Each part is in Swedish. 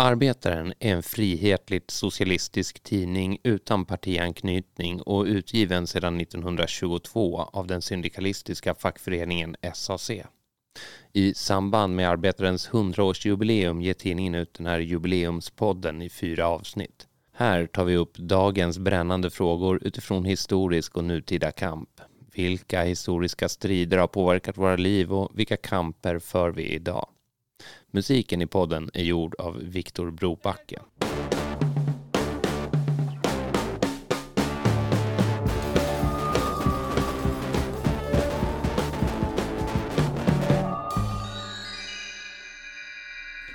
Arbetaren är en frihetligt socialistisk tidning utan partianknytning och utgiven sedan 1922 av den syndikalistiska fackföreningen SAC. I samband med Arbetarens 100-årsjubileum ger tidningen ut den här jubileumspodden i fyra avsnitt. Här tar vi upp dagens brännande frågor utifrån historisk och nutida kamp. Vilka historiska strider har påverkat våra liv och vilka kamper för vi idag? Musiken i podden är gjord av Viktor Brobacke.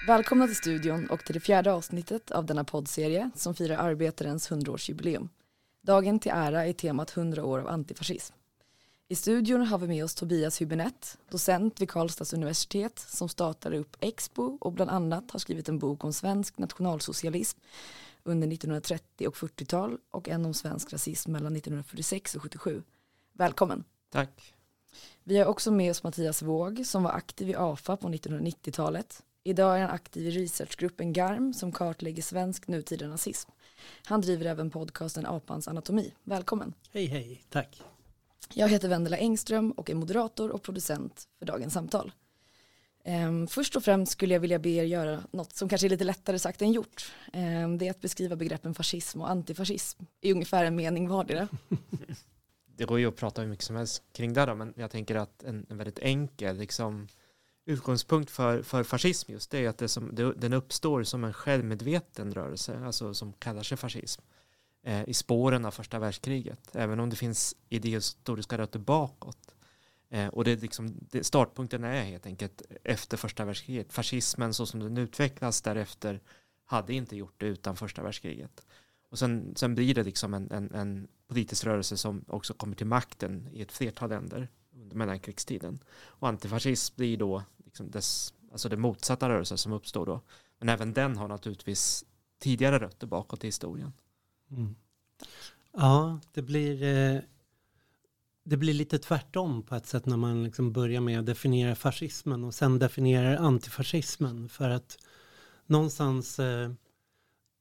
Välkomna till studion och till det fjärde avsnittet av denna poddserie som firar arbetarens 100-årsjubileum. Dagen till ära är temat 100 år av antifascism. I studion har vi med oss Tobias Hübinette, docent vid Karlstads universitet som startade upp Expo och bland annat har skrivit en bok om svensk nationalsocialism under 1930 och 40-tal och en om svensk rasism mellan 1946 och 77. Välkommen. Tack. Vi har också med oss Mattias Våg som var aktiv i AFA på 1990-talet. Idag är han aktiv i researchgruppen GARM som kartlägger svensk nutida nazism. Han driver även podcasten Apans anatomi. Välkommen. Hej hej, tack. Jag heter Vendela Engström och är moderator och producent för dagens samtal. Ehm, först och främst skulle jag vilja be er göra något som kanske är lite lättare sagt än gjort. Ehm, det är att beskriva begreppen fascism och antifascism i ungefär en mening vardera. Det går ju att prata hur mycket som helst kring det då, men jag tänker att en, en väldigt enkel liksom, utgångspunkt för, för fascism just det är att det som, det, den uppstår som en självmedveten rörelse, alltså som kallar sig fascism Eh, i spåren av första världskriget, även om det finns idéhistoriska rötter bakåt. Eh, och det liksom, det, startpunkten är helt enkelt efter första världskriget. Fascismen så som den utvecklas därefter hade inte gjort det utan första världskriget. Och sen, sen blir det liksom en, en, en politisk rörelse som också kommer till makten i ett flertal länder under mellankrigstiden. Och antifascism blir då liksom dess, alltså det motsatta rörelsen som uppstår då. Men även den har naturligtvis tidigare rötter bakåt i historien. Mm. Ja, det blir, eh, det blir lite tvärtom på ett sätt när man liksom börjar med att definiera fascismen och sen definierar antifascismen. För att någonstans, eh,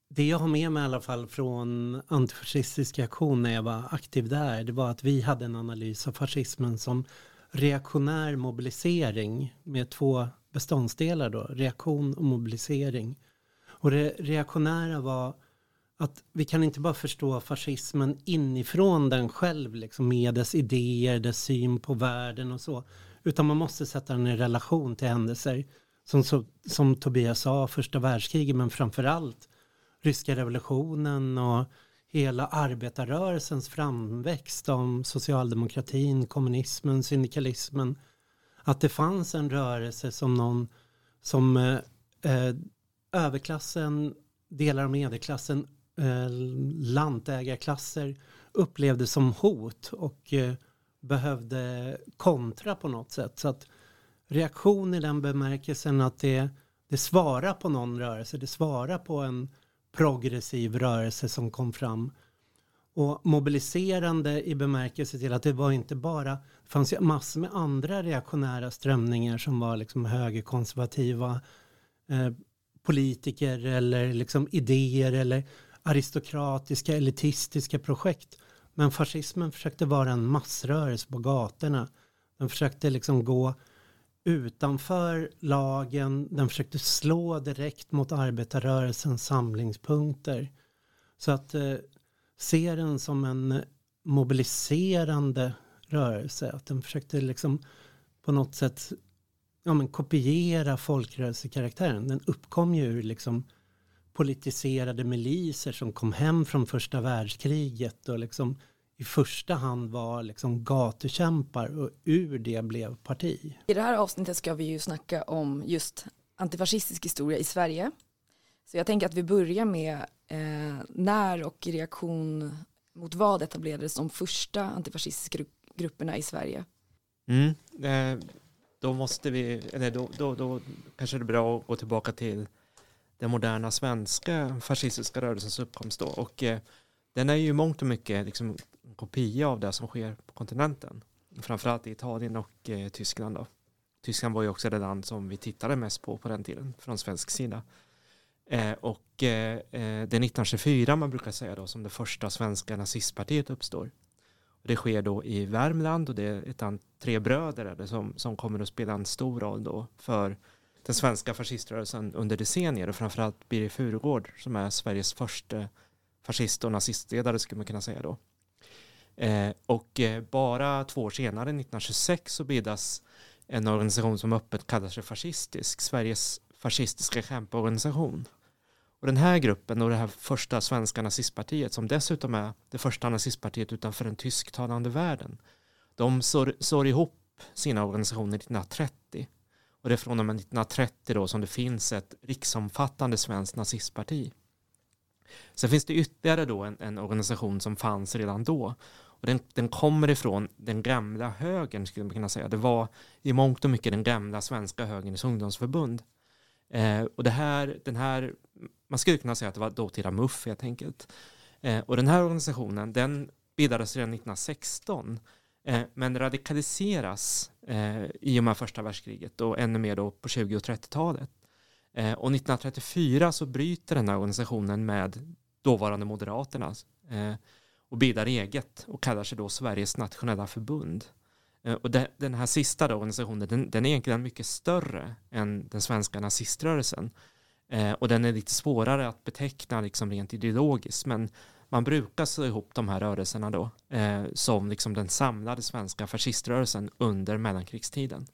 det jag har med mig i alla fall från antifascistisk aktion när jag var aktiv där, det var att vi hade en analys av fascismen som reaktionär mobilisering med två beståndsdelar då, reaktion och mobilisering. Och det reaktionära var att vi kan inte bara förstå fascismen inifrån den själv, liksom med dess idéer, dess syn på världen och så. Utan man måste sätta den i relation till händelser som, så, som Tobias sa, första världskriget, men framför allt ryska revolutionen och hela arbetarrörelsens framväxt om socialdemokratin, kommunismen, syndikalismen. Att det fanns en rörelse som någon som eh, eh överklassen, delar av medelklassen Eh, lantägarklasser upplevde som hot och eh, behövde kontra på något sätt. Så att reaktion i den bemärkelsen att det, det svarar på någon rörelse, det svarar på en progressiv rörelse som kom fram. Och mobiliserande i bemärkelse till att det var inte bara, det fanns ju massor med andra reaktionära strömningar som var liksom högerkonservativa eh, politiker eller liksom idéer eller aristokratiska, elitistiska projekt. Men fascismen försökte vara en massrörelse på gatorna. Den försökte liksom gå utanför lagen. Den försökte slå direkt mot arbetarrörelsens samlingspunkter. Så att eh, se den som en mobiliserande rörelse. Att den försökte liksom på något sätt ja, men kopiera folkrörelsekaraktären. Den uppkom ju ur liksom politiserade miliser som kom hem från första världskriget och liksom i första hand var liksom gatukämpar och ur det blev parti. I det här avsnittet ska vi ju snacka om just antifascistisk historia i Sverige. Så jag tänker att vi börjar med eh, när och reaktion mot vad etablerades de första antifascistiska grupperna i Sverige. Mm, eh, då måste vi, eller då, då, då kanske det är bra att gå tillbaka till den moderna svenska fascistiska rörelsens uppkomst då. Och eh, den är ju mångt och mycket liksom en kopia av det som sker på kontinenten. Framförallt i Italien och eh, Tyskland då. Tyskland var ju också det land som vi tittade mest på på den tiden från svensk sida. Eh, och eh, eh det är 1924 man brukar säga då som det första svenska nazistpartiet uppstår. Och det sker då i Värmland och det är ett tre bröder det, som, som kommer att spela en stor roll då för den svenska fasciströrelsen under decennier och framförallt Birger Furugård som är Sveriges första fascist och nazistledare skulle man kunna säga då. Eh, och eh, bara två år senare, 1926, så bildas en organisation som öppet kallar sig fascistisk, Sveriges fascistiska kämporganisation. Och den här gruppen och det här första svenska nazistpartiet som dessutom är det första nazistpartiet utanför den tysktalande världen. De sår, sår ihop sina organisationer 1930 och det är från och med 1930 då som det finns ett riksomfattande svenskt nazistparti. Sen finns det ytterligare då en, en organisation som fanns redan då och den, den, kommer ifrån den gamla högern skulle man kunna säga. Det var i mångt och mycket den gamla svenska högerns ungdomsförbund. Eh, och det här, den här, man skulle kunna säga att det var dåtida MUF helt enkelt. Eh, och den här organisationen, den bildades redan 1916 Eh, men radikaliseras eh, i och med första världskriget och ännu mer då på 20 och 30-talet. Eh, och 1934 så bryter den här organisationen med dåvarande Moderaterna och bildar eget och kallar sig då Sveriges nationella förbund. Och den här sista då, organisationen, den, den, är egentligen mycket större än den svenska naziströrelsen. Och den är lite svårare att beteckna liksom rent ideologiskt, men man brukar slå ihop de här rörelserna då eh, som liksom den samlade svenska fasciströrelsen under mellankrigstiden.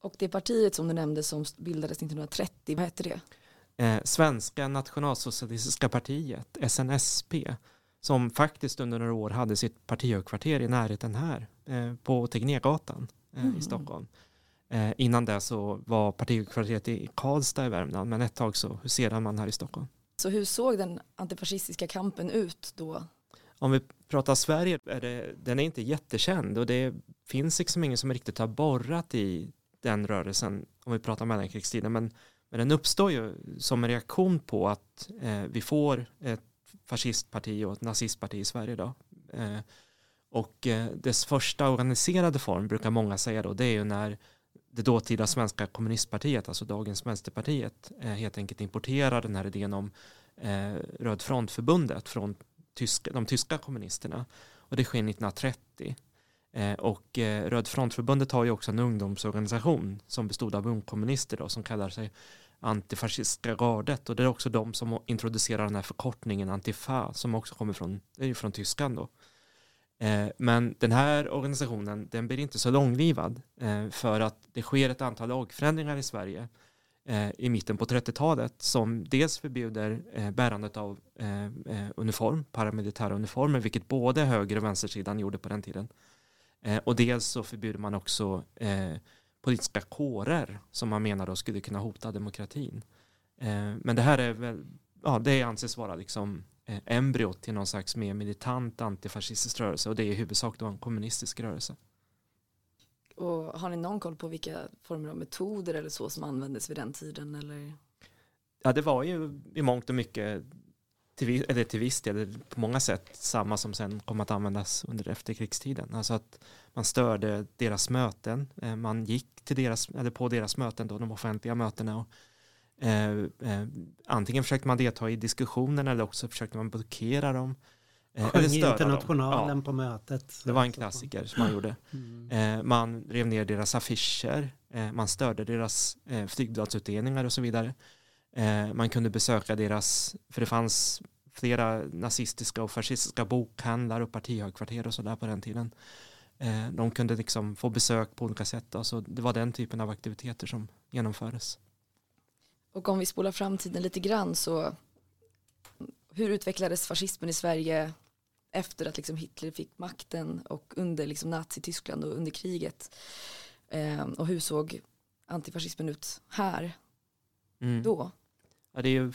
Och det partiet som du nämnde som bildades 1930, vad hette det? Eh, Svenska nationalsocialistiska partiet, SNSP, som faktiskt under några år hade sitt partihögkvarter i närheten här eh, på Tegnérgatan eh, mm. i Stockholm. Eh, innan det så var partihögkvarteret i Karlstad i Värmland men ett tag så huserade man här i Stockholm. Så hur såg den antifascistiska kampen ut då? Om vi pratar Sverige, är det, den är inte jättekänd och det finns liksom ingen som riktigt har borrat i den rörelsen om vi pratar mellankrigstiden men, men den uppstår ju som en reaktion på att eh, vi får ett fascistparti och ett nazistparti i Sverige då. Eh, och eh, dess första organiserade form brukar många säga då, det är ju när det dåtida svenska kommunistpartiet, alltså dagens vänsterpartiet, eh, helt enkelt importerar den här idén om eh, Röd frontförbundet från tyska, de tyska kommunisterna. Och det sker 1930. Eh, och eh, Röd frontförbundet har ju också en ungdomsorganisation som bestod av ungkommunister då, som kallar sig antifascistiska gardet och det är också de som introducerar den här förkortningen antifa som också kommer från, det är från tyskan då. Eh, men den här organisationen den blir inte så långlivad eh, för att det sker ett antal lagförändringar i Sverige eh, i mitten på 30-talet som dels förbjuder bärandet av uniform, paramilitära uniformer, vilket både höger och vänstersidan gjorde på den tiden. Och dels så förbjuder man också politiska kårer som man menar då skulle kunna hota demokratin. Men det här är väl, ja det anses vara liksom embryot till någon slags mer militant antifascistisk rörelse och det är i huvudsak då en kommunistisk rörelse. Och har ni någon koll på vilka former av metoder eller så som användes vid den tiden eller? Ja det var ju i mångt och mycket till, eller till viss del, på många sätt samma som sen kom att användas under efterkrigstiden. Alltså att man störde deras möten, eh, man gick till deras, eller på deras möten, då, de offentliga mötena. Och, eh, eh, antingen försökte man delta i diskussionen eller också försökte man blockera dem. Eh, Sjöng internationalen ja, på mötet. Det var en klassiker som man gjorde. Mm. Eh, man rev ner deras affischer, eh, man störde deras eh, flygbladsutdelningar och så vidare. Eh, man kunde besöka deras, för det fanns flera nazistiska och fascistiska bokhandlar och partihögkvarter och sådär på den tiden. Eh, de kunde liksom få besök på olika sätt. Alltså det var den typen av aktiviteter som genomfördes. Och om vi spolar framtiden lite grann så hur utvecklades fascismen i Sverige efter att liksom Hitler fick makten och under liksom Nazityskland och under kriget? Eh, och hur såg antifascismen ut här mm. då? Ja, det är ju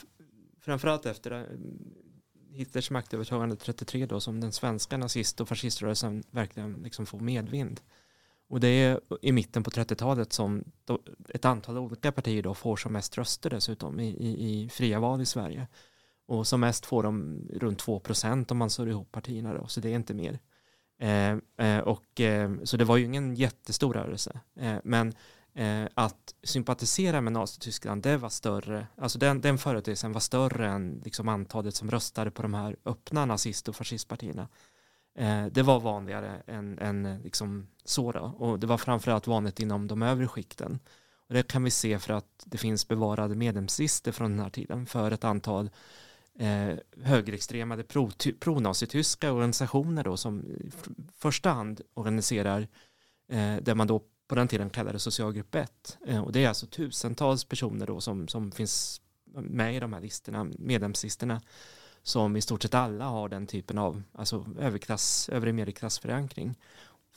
framförallt efter eh, Hitlers maktövertagande 33 då som den svenska nazist och fasciströrelsen verkligen liksom får medvind. Och det är i mitten på 30-talet som ett antal olika partier då får som mest röster dessutom i, i, i fria val i Sverige. Och som mest får de runt 2 procent om man slår ihop partierna då, så det är inte mer. Eh, eh, och, eh, så det var ju ingen jättestor rörelse. Eh, men eh, att sympatisera med Nazityskland, det var större, alltså den, den företeelsen var större än liksom antalet som röstade på de här öppna nazist och fascistpartierna. Eh, det var vanligare än, än eh, liksom så då. och det var framförallt vanligt inom de övre skikten. Och det kan vi se för att det finns bevarade medlemslistor från den här tiden för ett antal eh, högerextremade pro-nazityska pro organisationer då som i första hand organiserar eh, det man då på den tiden kallade socialgrupp 1. Eh, och det är alltså tusentals personer då som, som finns med i de här listorna, medlemslistorna som i stort sett alla har den typen av alltså överklass, övre medelklassförankring.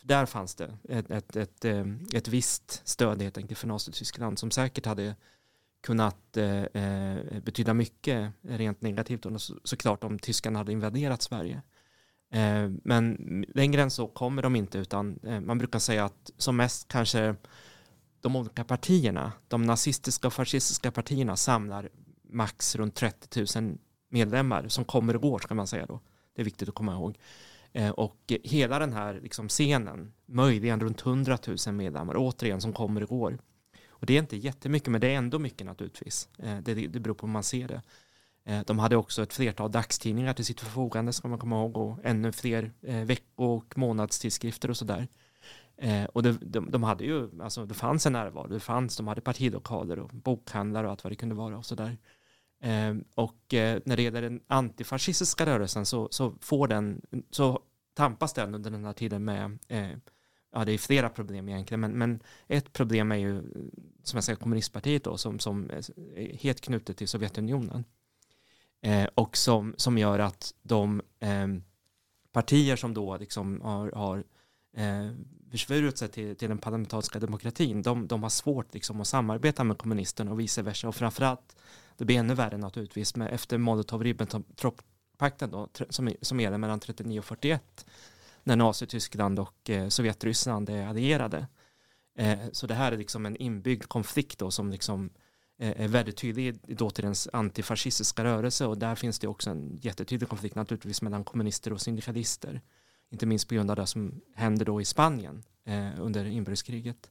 Där fanns det ett, ett, ett, eh, ett visst stöd helt enkelt för Nazityskland som säkert hade kunnat eh, eh betyda mycket rent negativt och så, såklart om tyskarna hade invaderat Sverige. Eh, men längre än så kommer de inte utan eh, man brukar säga att som mest kanske de olika partierna, de nazistiska och fascistiska partierna samlar max runt 30 000 medlemmar som kommer och går ska man säga då. Det är viktigt att komma ihåg. Eh, och hela den här liksom scenen, möjligen runt 100 000 medlemmar, återigen som kommer och går. Och det är inte jättemycket, men det är ändå mycket naturligtvis. Eh, det, det beror på hur man ser det. Eh, de hade också ett flertal dagstidningar till sitt förfogande, ska man komma ihåg, och ännu fler vecko och månadstidskrifter och sådär. och det, de, de, hade ju, alltså det fanns en närvaro, det fanns, de hade partilokaler och bokhandlar och allt vad det kunde vara och sådär. där. Ehm, och eh, när det gäller den antifascistiska rörelsen så, så, får den, så tampas den under den här tiden med, eh, ja det är flera problem egentligen, men, men ett problem är ju som jag säger kommunistpartiet då som, som är helt knutet till Sovjetunionen. Eh, och som, som gör att de eh, partier som då liksom har, har eh, försvurit sig till, till den parlamentariska demokratin, de, de har svårt liksom att samarbeta med kommunisterna och vice versa. Och framförallt det blir ännu värre naturligtvis med efter Molotov-Ribbentrop-pakten som, som gäller mellan 39 och 41 när Nazityskland och eh, Sovjetryssland är allierade. Eh, så det här är liksom en inbyggd konflikt då som liksom eh, är väldigt tydlig i dåtidens antifascistiska rörelse och där finns det också en jättetydlig konflikt naturligtvis mellan kommunister och syndikalister. Inte minst på grund av det som händer då i Spanien eh, under inbördeskriget.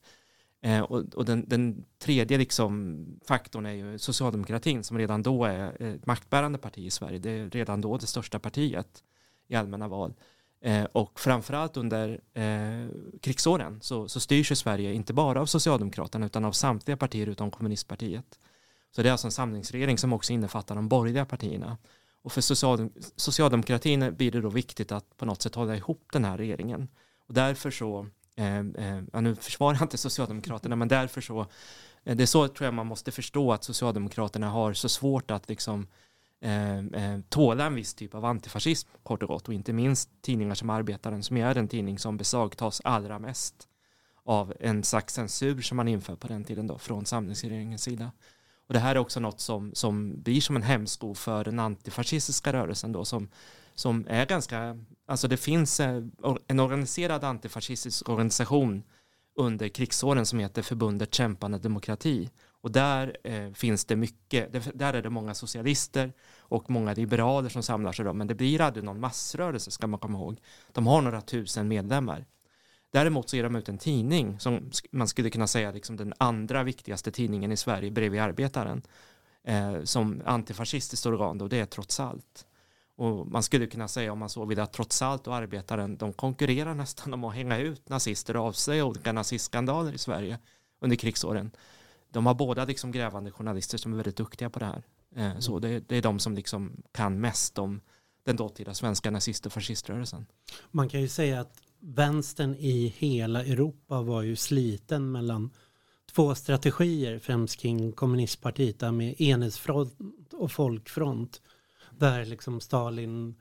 Eh, och, och den, den, tredje liksom faktorn är ju socialdemokratin som redan då är eh, ett maktbärande parti i Sverige. Det är redan då det största partiet i allmänna val. Eh, och framförallt under eh, krigsåren så, så styrs ju Sverige inte bara av Socialdemokraterna utan av samtliga partier utom kommunistpartiet. Så det är alltså en samlingsregering som också innefattar de borgerliga partierna. Och för socialdem socialdemokratin blir det då viktigt att på något sätt hålla ihop den här regeringen. Och därför så Eh, eh, ja, nu försvarar jag inte Socialdemokraterna, men därför så, eh, det är så tror jag man måste förstå att Socialdemokraterna har så svårt att liksom eh, eh, tåla en viss typ av antifascism kort och gott och inte minst tidningar som Arbetaren som är en tidning som besagtas allra mest av en slags censur som man inför på den tiden då från samlingsregeringens sida. Och det här är också något som, som blir som en hämsko för den antifascistiska rörelsen då som som är ganska, alltså det finns eh, en organiserad antifascistisk organisation under krigsåren som heter Förbundet Kämpande Demokrati. Och där eh, finns det mycket, där är det många socialister och många liberaler som samlar sig då, men det blir aldrig någon massrörelse ska man komma ihåg. De har några tusen medlemmar. Däremot så ger de ut en tidning som man skulle kunna säga liksom den andra viktigaste tidningen i Sverige bredvid Arbetaren eh, som antifascistiskt organ och det är trots allt. Och man skulle kunna säga om man så vill att trots allt och arbetaren de konkurrerar nästan om att hänga ut nazister och avslöja olika nazistskandaler i Sverige under krigsåren. De har båda liksom grävande journalister som är väldigt duktiga på det här. Eh, så det, det, är de som liksom kan mest om den dåtida svenska nazist och fasciströrelsen. Man kan ju säga att vänstern i hela Europa var ju sliten mellan två strategier, främst kring kommunistpartiet, där med enhetsfront och folkfront där liksom Stalin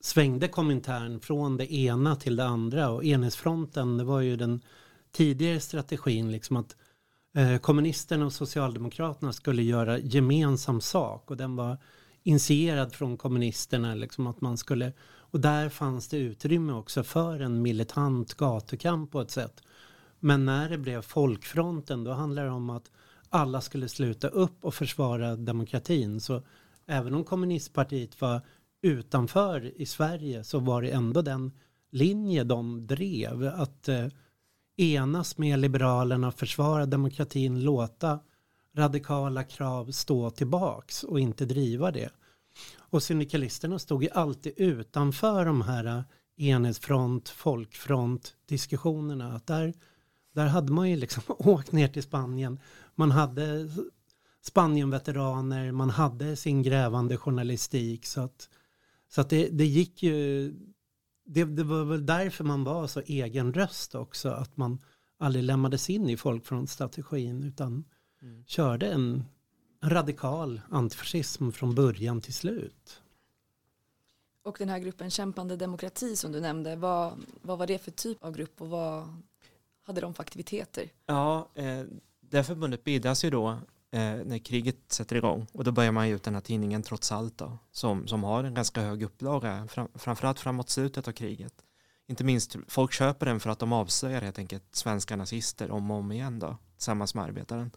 svängde Komintern från det ena till det andra och enhetsfronten det var ju den tidigare strategin liksom att eh, kommunisterna och socialdemokraterna skulle göra gemensam sak och den var initierad från kommunisterna liksom att man skulle och där fanns det utrymme också för en militant gatukamp på ett sätt. Men när det blev folkfronten då handlade det om att alla skulle sluta upp och försvara demokratin. Så även om kommunistpartiet var utanför i Sverige så var det ändå den linje de drev att eh, enas med Liberalerna, försvara demokratin, låta radikala krav stå tillbaks och inte driva det. Och syndikalisterna stod ju alltid utanför de här eh, enhetsfront, folkfront diskussionerna. Att där, där hade man ju liksom åkt ner till Spanien. Man hade Spanienveteraner, man hade sin grävande journalistik. Så att, så att det, det gick ju, det, det var väl därför man var så egen röst också. Att man aldrig lämnades in i folkfrontstrategin utan mm. körde en radikal antifascism från början till slut. Och den här gruppen Kämpande demokrati som du nämnde, vad, vad var det för typ av grupp och vad hade de för aktiviteter? Ja, eh, det förbundet bildas ju då eh, när kriget sätter igång och då börjar man ge ut den här tidningen Trots allt då, som, som har en ganska hög upplaga, fram, framförallt framåt slutet av kriget. Inte minst, folk köper den för att de avslöjar helt enkelt svenska nazister om och om igen då, tillsammans med arbetaren.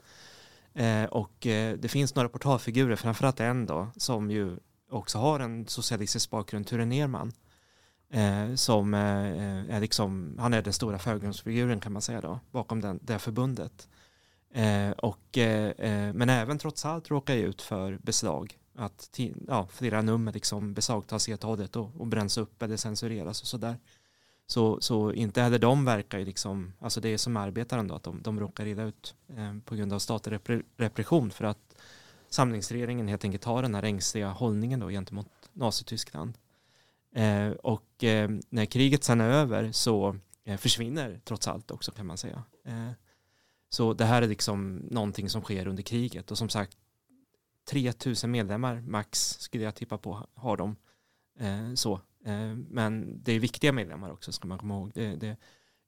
Eh, och eh, det finns några portalfigurer, framförallt en då, som ju också har en socialistisk bakgrund, Ture Nerman. Eh, som eh, eh är liksom, han är den stora förgrundsfiguren kan man säga då, bakom den, det förbundet. Eh, och, eh, eh, men även trots allt råkar jag ut för beslag. Att ja, flera nummer liksom beslagtas helt och hållet och, och bränns upp eller censureras och sådär. Så, så inte heller de verkar ju liksom, alltså det är som arbetaren då, att de, de råkar illa ut eh, på grund av statlig repression för att samlingsregeringen helt enkelt har den här ängsliga hållningen då gentemot Nazityskland. Eh, och eh, när kriget sen är över så eh, försvinner trots allt också kan man säga. Eh, så det här är liksom någonting som sker under kriget och som sagt 3000 medlemmar max skulle jag tippa på har de. Eh, så. Eh, men det är viktiga medlemmar också ska man komma ihåg. Det, det,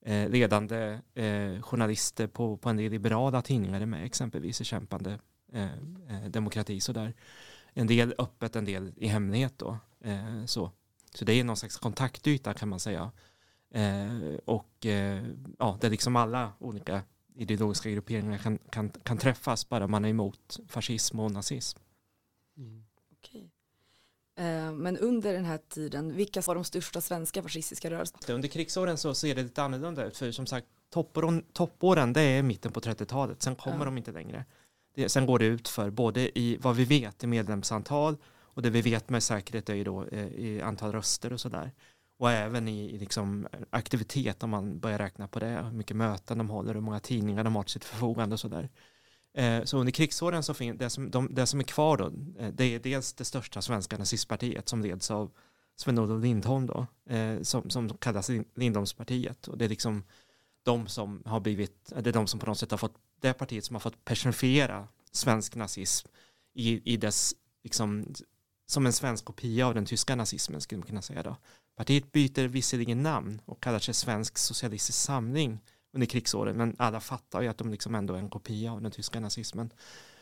eh, ledande eh, journalister på, på en del liberala tidningar är med exempelvis i kämpande Eh, eh demokrati sådär. En del öppet, en del i hemlighet då. Eh, så. så det är någon slags kontaktyta kan man säga. och ja, det är liksom alla olika ideologiska grupperingar kan, kan, kan träffas bara man är emot fascism och nazism. Mm. Okej. Men under den här tiden, vilka var de största svenska fascistiska rörelserna? Under krigsåren så ser det lite annorlunda ut, för som sagt toppåren, toppåren det är mitten på 30-talet, sen kommer ja. de inte längre. Det, sen går det ut för både i vad vi vet i medlemsantal och det vi vet med säkerhet är ju då eh, i antal röster och sådär. Och även i, i liksom aktivitet om man börjar räkna på det, hur mycket möten de håller, hur många tidningar de har till sitt förfogande och sådär. Eh, så under krigsåren så finns det som, de, det som är kvar då, eh, det är dels det största svenska nazistpartiet som leds av Sven-Olof Lindholm då, eh, som, som kallas Lindholmspartiet. Och det är liksom de som har blivit, eh, det är de som på något sätt har fått det partiet som har fått personifiera svensk nazism i, i dess, liksom, som en svensk kopia av den tyska nazismen skulle man kunna säga då. Partiet byter visserligen namn och kallar sig Svensk Socialistisk Samling under krigsåren, men alla fattar ju att de liksom ändå är en kopia av den tyska nazismen.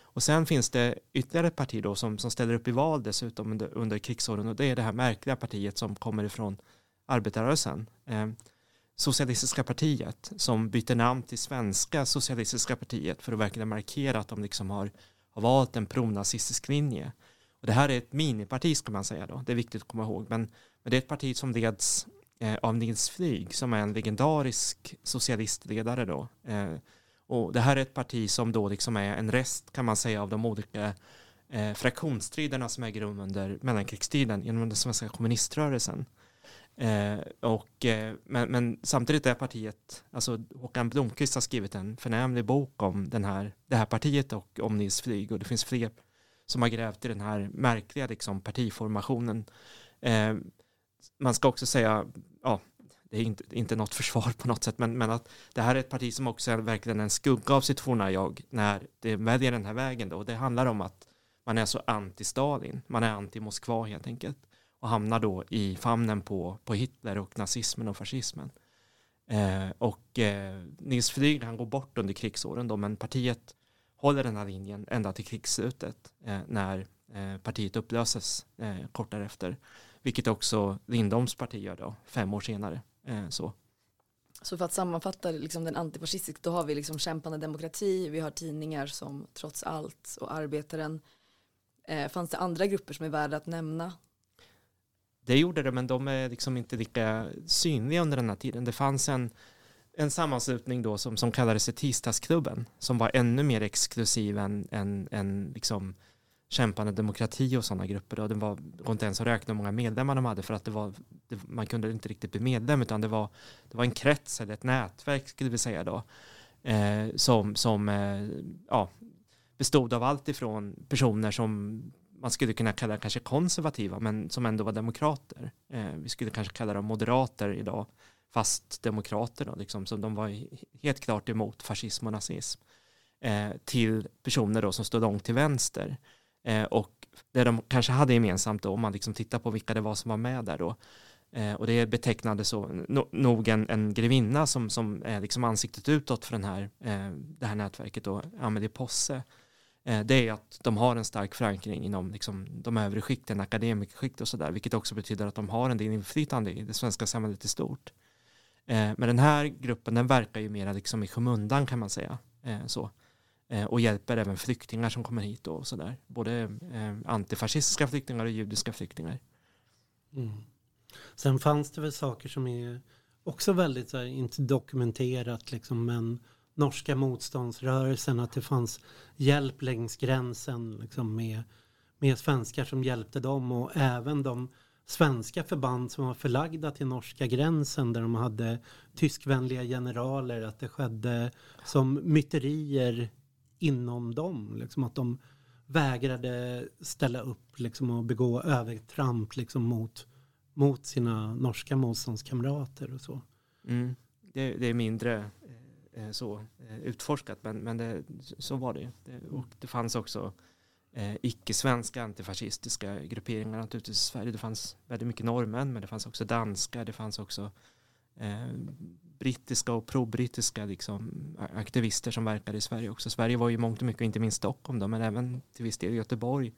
Och sen finns det ytterligare ett parti då som, som ställer upp i val dessutom under, under krigsåren och det är det här märkliga partiet som kommer ifrån arbetarrörelsen. Eh, Socialistiska partiet som byter namn till Svenska Socialistiska partiet för att verkligen markera att de liksom har, har valt en pronazistisk linje. Och det här är ett miniparti ska man säga då, det är viktigt att komma ihåg, men, men det är ett parti som leds eh, av Nils Flyg som är en legendarisk socialistledare då. Eh, och det här är ett parti som då liksom är en rest kan man säga av de olika eh, fraktionsstriderna som äger rum under mellankrigstiden genom den svenska kommuniströrelsen. Eh, och, eh, men, men, samtidigt är partiet, alltså Håkan Blomqvist har skrivit en förnämlig bok om den här, det här partiet och om Nils Flyg och det finns fler som har grävt i den här märkliga liksom, partiformationen. Eh, man ska också säga, ja, det är inte, inte något försvar på något sätt, men, men att det här är ett parti som också är verkligen en skugga av sitt forna jag när det väljer den här vägen då. Och det handlar om att man är så anti-Stalin, man är anti-Moskva helt enkelt och hamnar då i famnen på, på Hitler och nazismen och fascismen. Eh, och eh, Nils Flyg han går bort under krigsåren då, men partiet håller den här linjen ända till krigsslutet eh, när eh, partiet upplöses eh, kort därefter. Vilket också Lindholms parti gör då, fem år senare. Eh, så. Så för att sammanfatta liksom den antifascistiska, då har vi liksom kämpande demokrati, vi har tidningar som Trots allt och Arbetaren. Eh, fanns det andra grupper som är värda att nämna det gjorde det, men de är liksom inte lika synliga under den här tiden. Det fanns en, en sammanslutning då som, som kallades Tisdagsklubben som var ännu mer exklusiv än, än, än liksom kämpande demokrati och sådana grupper. Och det var, det inte ens att räkna hur många medlemmar de hade för att det var, det, man kunde inte riktigt bli medlem utan det var, det var en krets eller ett nätverk skulle vi säga då eh, som, som eh, ja, bestod av allt ifrån personer som man skulle kunna kalla kanske konservativa men som ändå var demokrater. Eh, vi skulle kanske kalla dem moderater idag fast demokrater då, liksom, så de var helt klart emot fascism och nazism. Eh, till personer då som stod långt till vänster. Eh, och det de kanske hade gemensamt då, om man liksom tittar på vilka det var som var med där då, eh, och det betecknade så no, nog en, en grevinna som, som är liksom ansiktet utåt för den här, eh, det här nätverket då, Amelie Posse, eh, det är att de har en stark förankring inom liksom, de övre skikten, akademikerskikt och sådär, vilket också betyder att de har en del inflytande i det svenska samhället i stort. Eh, men den här gruppen den verkar ju mer liksom i skymundan kan man säga. Eh, så. Eh, och hjälper även flyktingar som kommer hit och sådär. Både eh, antifascistiska flyktingar och judiska flyktingar. Mm. Sen fanns det väl saker som är också väldigt så här, inte dokumenterat liksom, men norska motståndsrörelsen, att det fanns hjälp längs gränsen liksom, med, med svenskar som hjälpte dem och även de svenska förband som var förlagda till norska gränsen där de hade tyskvänliga generaler, att det skedde som myterier inom dem. Liksom att de vägrade ställa upp liksom, och begå övertramp liksom, mot, mot sina norska motståndskamrater och så. Mm. Det, det, är mindre eh, så eh, utforskat men, men det, så var det. det. Och det fanns också eh, icke-svenska antifascistiska grupperingar naturligtvis i Sverige. Det fanns väldigt mycket norrmän men det fanns också danska, det fanns också eh, brittiska och pro-brittiska liksom, aktivister som verkade i Sverige också. Sverige var ju mångt och mycket, inte minst Stockholm då, men även till viss del Göteborg,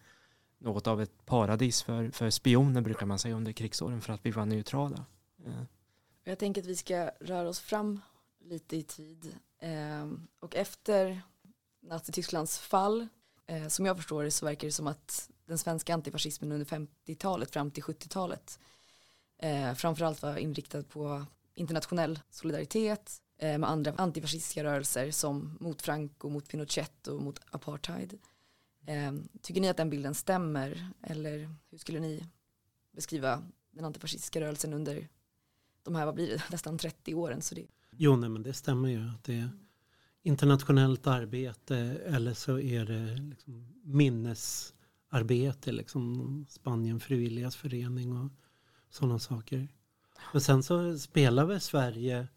något av ett paradis för, för spioner brukar man säga under krigsåren för att vi var neutrala. Eh. Jag tänker att vi ska röra oss fram lite i tid eh, och efter Nazitysklands fall eh, som jag förstår det så verkar det som att den svenska antifascismen under 50-talet fram till 70-talet eh, framförallt var inriktad på internationell solidaritet eh, med andra antifascistiska rörelser som mot Franco, mot Pinochet och mot apartheid. Eh, tycker ni att den bilden stämmer eller hur skulle ni beskriva den antifascistiska rörelsen under de här, vad blir det, nästan 30 åren? Så det... Jo, nej, men det stämmer ju. Att det är internationellt arbete eller så är det liksom minnesarbete, liksom Spanien frivilligas förening och sådana saker. Men sen så spelar väl Sverige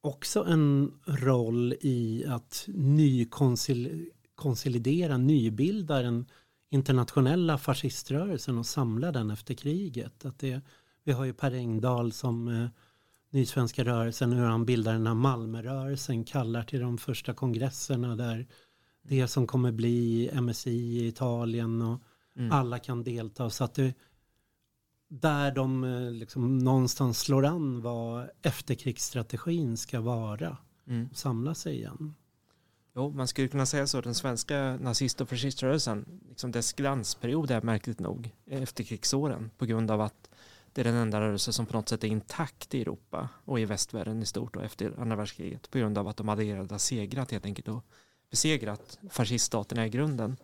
också en roll i att nykonsolidera, nybilda den internationella fasciströrelsen och samla den efter kriget. Att det, vi har ju Per Engdahl som eh, Nysvenska rörelsen, hur han bildar den här Malmörörelsen, kallar till de första kongresserna där det som kommer bli MSI i Italien och mm. alla kan delta. Så att det, där de eh, liksom någonstans slår an vad efterkrigsstrategin ska vara. Mm. Och samla sig igen. Jo, man skulle kunna säga så. Den svenska nazist och fasciströrelsen, liksom dess glansperiod är märkligt nog efterkrigsåren på grund av att det är den enda rörelse som på något sätt är intakt i Europa och i västvärlden i stort och efter andra världskriget på grund av att de allierade har segrat helt enkelt och besegrat fasciststaterna i grunden.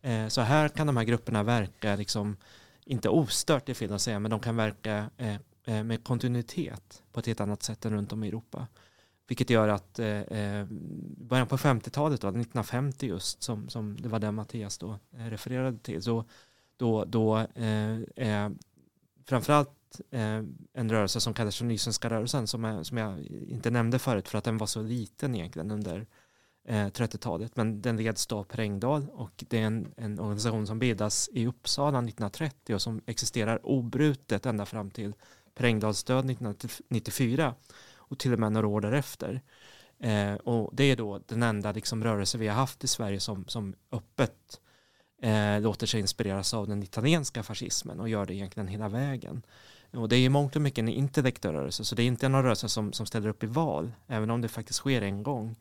Eh, så här kan de här grupperna verka liksom inte ostört, det är fel att säga, men de kan verka eh, eh, med kontinuitet på ett helt annat sätt än runt om i Europa. Vilket gör att eh, eh början på 50-talet, 1950 just, som, som det var det Mattias då eh, refererade till, så då, då eh, framförallt eh, en rörelse som kallas för Nysvenska rörelsen som, är, som jag inte nämnde förut för att den var så liten egentligen under Eh, 30-talet, men den leds då av Per Engdahl och det är en, en, organisation som bildas i Uppsala 1930 och som existerar obrutet ända fram till Per Engdahls död 1994 och till och med några år därefter. Eh, och det är då den enda liksom, rörelse vi har haft i Sverige som, som öppet eh, låter sig inspireras av den italienska fascismen och gör det egentligen hela vägen. Och det är i mångt och mycket en intellektuell rörelse så det är inte en rörelse som, som ställer upp i val även om det faktiskt sker en gång.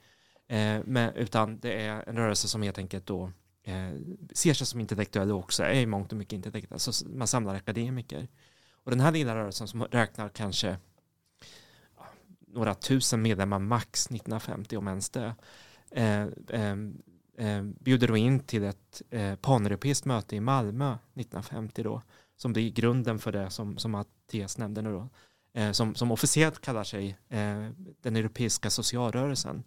Eh, men, utan det är en rörelse som helt enkelt då eh, ser sig som intellektuell och också är i mångt och mycket intellektuell. Alltså, Så man samlar akademiker. Och den här lilla rörelsen som räknar kanske några tusen medlemmar max 1950 om ens det. Eh, eh, eh, bjuder då in till ett eh, paneuropeiskt möte i Malmö 1950 då, som blir grunden för det som, som Mattias nämnde nu då, eh, som, som officiellt kallar sig eh, den europeiska socialrörelsen,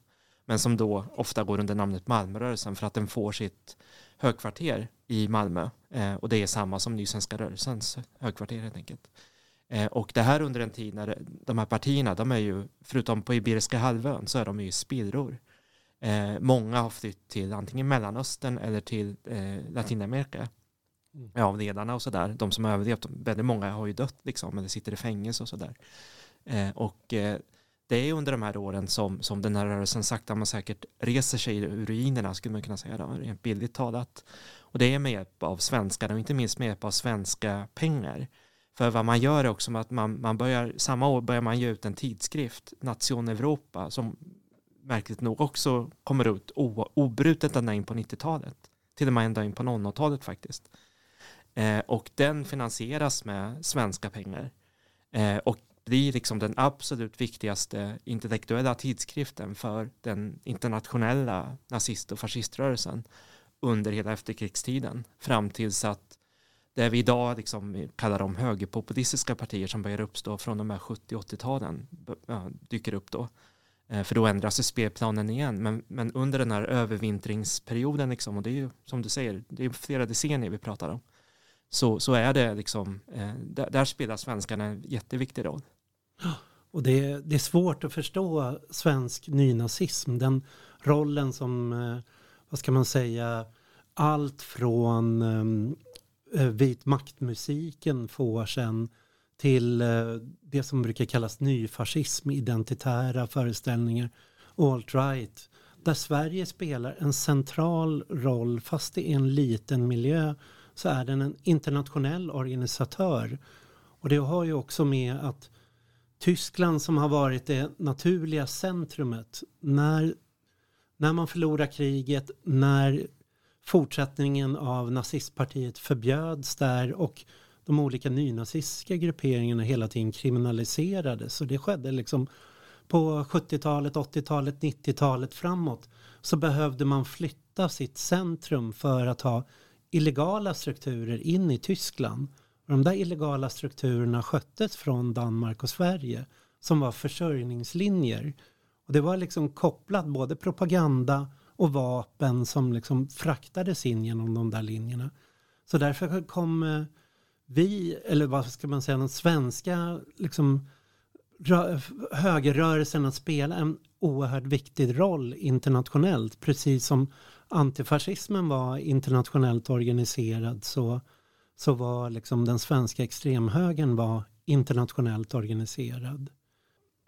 men som då ofta går under namnet Malmörörelsen för att den får sitt högkvarter i Malmö eh, och det är samma som Nysvenska rörelsens högkvarter helt enkelt. Eh, och det här under en tid när de här partierna, de är ju, förutom på Iberiska halvön, så är de ju spillror. Eh, många har flytt till antingen Mellanöstern eller till eh, Latinamerika. Mm. Ja, av ledarna och sådär. De som har överlevt, väldigt många har ju dött liksom, eller sitter i fängelse och sådär. Eh, och eh, det är under de här åren som, som den här rörelsen sakta men säkert reser sig ur ruinerna, skulle man kunna säga, då, rent billigt talat. Och det är med hjälp av svenskar och inte minst med hjälp av svenska pengar. För vad man gör är också att man, man börjar, samma år börjar man ge ut en tidskrift, Nation Europa, som märkligt nog också kommer ut obrutet ända in på 90-talet. Till och med ända in på 00-talet faktiskt. Eh, och den finansieras med svenska pengar. Eh, och blir liksom den absolut viktigaste intellektuella tidskriften för den internationella nazist och fasciströrelsen under hela efterkrigstiden fram tills att det vi idag liksom kallar de högerpopulistiska partier som börjar uppstå från de här 70-80-talen dyker upp då. Eh, för då ändras spelplanen igen. Men, men under den här övervintringsperioden, liksom, och det är ju som du säger, det är flera decennier vi pratar om, så, så är det liksom, eh, där, där spelar svenskarna en jätteviktig roll. Och det, det är svårt att förstå svensk nynazism, den rollen som, eh, vad ska man säga, allt från eh, eh, vit maktmusiken får sen till eh, det som brukar kallas nyfascism, identitära föreställningar, alt-right, där Sverige spelar en central roll, fast det är en liten miljö, så är den en internationell organisatör. Och det har ju också med att Tyskland som har varit det naturliga centrumet, när, när man förlorar kriget, när fortsättningen av nazistpartiet förbjöds där och de olika nynazistiska grupperingarna hela tiden kriminaliserades. Och det skedde liksom på 70-talet, 80-talet, 90-talet framåt så behövde man flytta sitt centrum för att ha illegala strukturer in i Tyskland. Och de där illegala strukturerna sköttes från Danmark och Sverige som var försörjningslinjer. Och det var liksom kopplat både propaganda och vapen som liksom fraktades in genom de där linjerna. Så därför kom eh, vi, eller vad ska man säga, den svenska liksom, högerrörelsen att spela en oerhört viktig roll internationellt. Precis som antifascismen var internationellt organiserad så, så var liksom den svenska extremhögern var internationellt organiserad.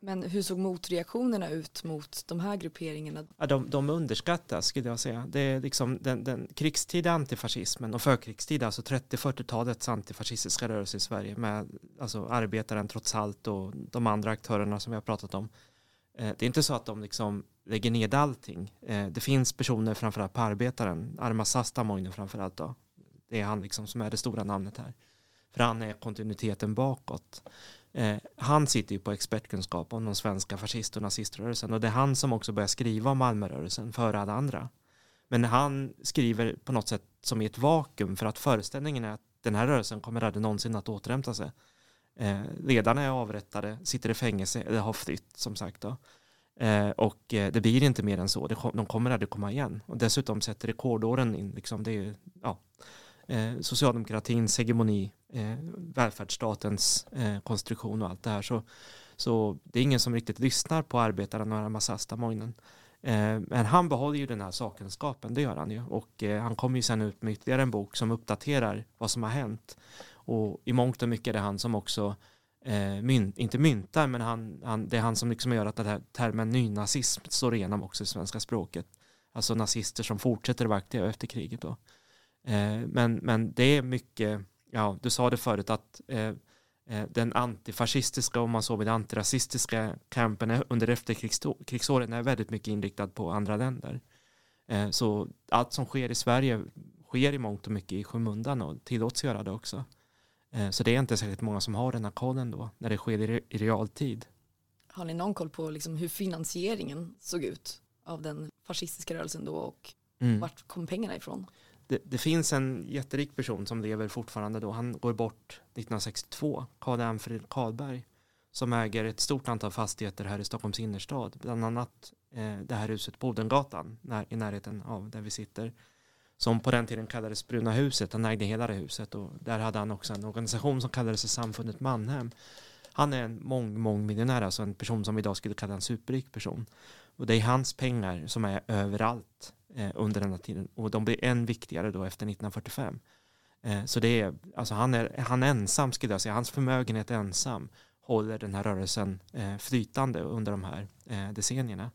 Men hur såg motreaktionerna ut mot de här grupperingarna? Ja, de, de underskattas skulle jag säga. Det är liksom den, den krigstida antifascismen och förkrigstida, alltså 30-40-talets antifascistiska rörelse i Sverige med alltså arbetaren trots allt och de andra aktörerna som vi har pratat om. Eh, det är inte så att de liksom lägger ned allting. Eh, det finns personer framförallt på arbetaren, Arma Sastamoinen framförallt då. Det är han liksom som är det stora namnet här. För han är kontinuiteten bakåt. Eh, han sitter ju på expertkunskap om de svenska fascist och naziströrelsen och det är han som också börjar skriva om Malmörörelsen före alla andra. Men han skriver på något sätt som i ett vakuum för att föreställningen är att den här rörelsen kommer aldrig någonsin att återhämta sig. Eh, ledarna är avrättade, sitter i fängelse eller har flytt som sagt. Då. Eh, och eh, det blir inte mer än så, de kommer aldrig komma igen. Och dessutom sätter rekordåren in, liksom, det är, ja, eh, socialdemokratins hegemoni, eh, välfärdsstatens eh, konstruktion och allt det här. Så, så det är ingen som riktigt lyssnar på arbetaren och Masasta Moinen. Eh, men han behåller ju den här sakkunskapen, det gör han ju. Och eh, han kommer ju sen ut med ytterligare en bok som uppdaterar vad som har hänt. Och i mångt och mycket är det han som också eh, mynt, inte myntar, men han, han, det är han som liksom gör att den här termen nynazism står igenom också i svenska språket. Alltså nazister som fortsätter att vara aktiva efter kriget. Då. Eh, men, men det är mycket, ja du sa det förut att eh, eh, den antifascistiska och man så vill antirasistiska kampen under efterkrigsåren är väldigt mycket inriktad på andra länder. Så allt som sker i Sverige sker i mångt och mycket i skymundan och tillåts göra det också. Så det är inte särskilt många som har den här kollen då när det sker i realtid. Har ni någon koll på liksom hur finansieringen såg ut av den fascistiska rörelsen då och Mm. vart kom pengarna ifrån? Det, det finns en jätterik person som lever fortfarande då. Han går bort 1962, Karl-Anfred Karlberg, som äger ett stort antal fastigheter här i Stockholms innerstad. Bland annat eh, det här huset på Odengatan när, i närheten av där vi sitter. Som på den tiden kallades Bruna huset. Han ägde hela det huset och där hade han också en organisation som kallades Samfundet Mannhem. Han är en mång, mång miljonär, alltså en person som vi idag skulle kalla en superrik person. Och det är hans pengar som är överallt under den här tiden och de blir än viktigare då efter 1945. Eh, så det är, alltså han är han ensam skulle jag säga, hans förmögenhet ensam håller den här rörelsen eh, flytande under de här eh, decennierna.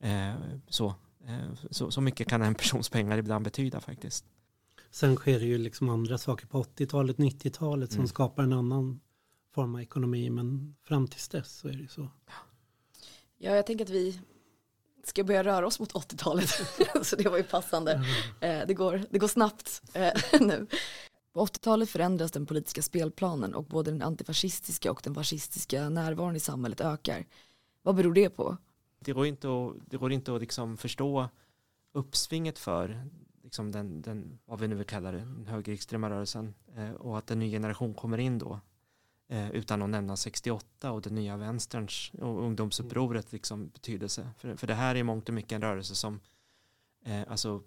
Eh, så, eh, så, så mycket kan en persons pengar ibland betyda faktiskt. Sen sker det ju liksom andra saker på 80-talet, 90-talet som Mm. skapar en annan form av ekonomi. Men fram tills dess så är det ju så. Ja, jag tänker att vi ska börja röra oss mot 80-talet. så det var ju passande. Eh, det, går, det går snabbt eh, nu. På 80-talet förändras den politiska spelplanen och både den antifascistiska och den fascistiska närvaron i samhället ökar. Vad beror det på? Det går inte att, det går inte att liksom förstå uppsvinget för liksom den, den, vad vi nu vill kalla det, den högerextrema rörelsen eh, och att en ny generation kommer in då eh, utan att nämna 68 och den nya vänsterns och ungdomsupproret liksom betydelse. För, för det här är i mångt och mycket en rörelse som eh, alltså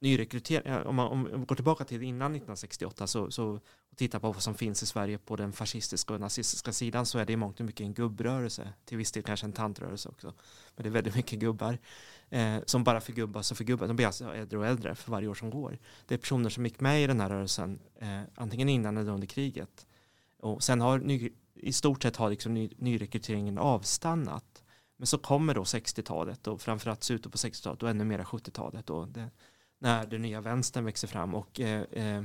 nyrekrytering, om man, om man går tillbaka till innan 1968 så, så och tittar på vad som finns i Sverige på den fascistiska och nazistiska sidan så är det i mångt och mycket en gubbrörelse, till viss del kanske en tantrörelse också. Men det är väldigt mycket gubbar eh, som bara förgubbas och förgubbas. De blir alltså äldre och äldre för varje år som går. Det är personer som gick med i den här rörelsen eh, antingen innan eller under kriget. Och sen har ny, i stort sett har liksom ny, nyrekryteringen avstannat. Men så kommer då 60-talet och framförallt slutet på 60-talet och ännu mera 70-talet då, det, när den nya vänstern växer fram och eh, eh,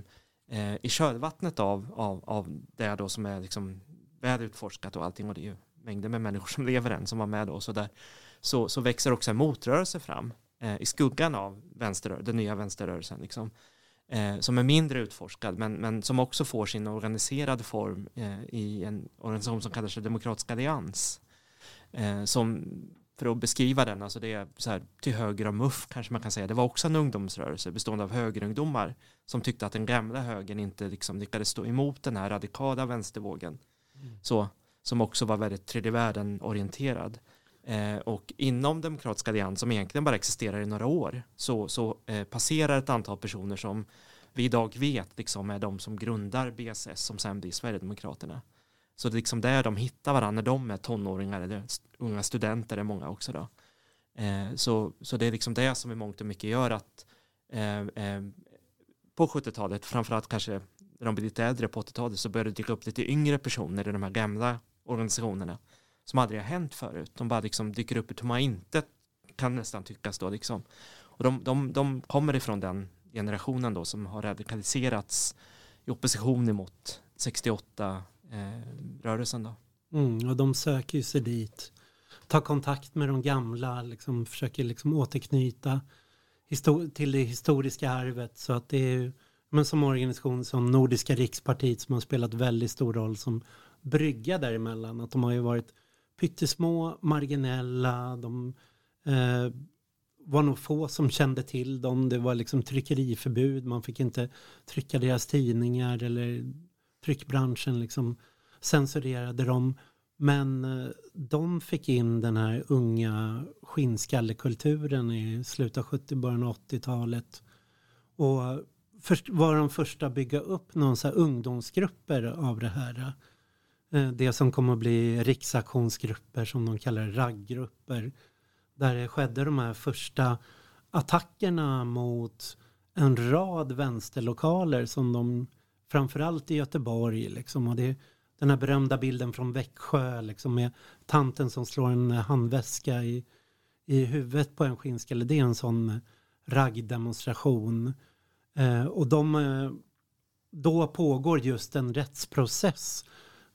eh, i kölvattnet av, av, av det då som är liksom väl utforskat och allting och det är ju mängder med människor som lever än som var med då så där så, så växer också en motrörelse fram eh, i skuggan av den nya vänsterrörelsen liksom, eh, som är mindre utforskad men, men som också får sin organiserade form eh, i en organisation som kallar sig Demokratisk Allians eh, som för att beskriva den, alltså det är så här till höger om MUF kanske man kan säga. Det var också en ungdomsrörelse bestående av högerungdomar som tyckte att den gamla högern inte liksom lyckades stå emot den här radikala vänstervågen. Så, som också var väldigt tredje världen orienterad. Eh, Eh, och inom Demokratiska allians som egentligen bara existerar i några år så, så eh, passerar ett antal personer som vi idag vet liksom är de som grundar BSS som sen blir Sverigedemokraterna. Så det är liksom där de hittar varandra när de är tonåringar eller unga studenter är många också då. Eh, så, så det är liksom det som i mångt och mycket gör att eh, eh, på 70-talet, framförallt kanske när de blir lite äldre på 80-talet så börjar det dyka upp lite yngre personer i de här gamla organisationerna som aldrig har hänt förut. De bara liksom dyker upp i tomma intet kan nästan tyckas då liksom. Och de, de, de kommer ifrån den generationen då som har radikaliserats i opposition emot 68 eh, rörelsen då. Mm, och de söker ju sig dit. Tar kontakt med de gamla, liksom, försöker liksom återknyta till det historiska arvet. Så att det är ju, men som organisation som Nordiska rikspartiet som har spelat väldigt stor roll som brygga däremellan. Att de har ju varit pyttesmå, marginella, de eh, var nog få som kände till dem. Det var liksom tryckeriförbud, man fick inte trycka deras tidningar eller tryckbranschen liksom censurerade dem. Men eh, de fick in den här unga skinnskallekulturen i slutet av 70 början av 80-talet. Och eh, först var de första att bygga upp någon så här ungdomsgrupper av det här. Eh, Eh, det som kommer att bli riksaktionsgrupper som de kallar raggrupper. ragggrupper. Där det skedde de här första attackerna mot en rad vänsterlokaler som de framförallt i Göteborg liksom och det den här berömda bilden från Växjö liksom med tanten som slår en handväska i, i huvudet på en skinnskalle. Det är en sån raggdemonstration. Eh, och de, eh, då pågår just en rättsprocess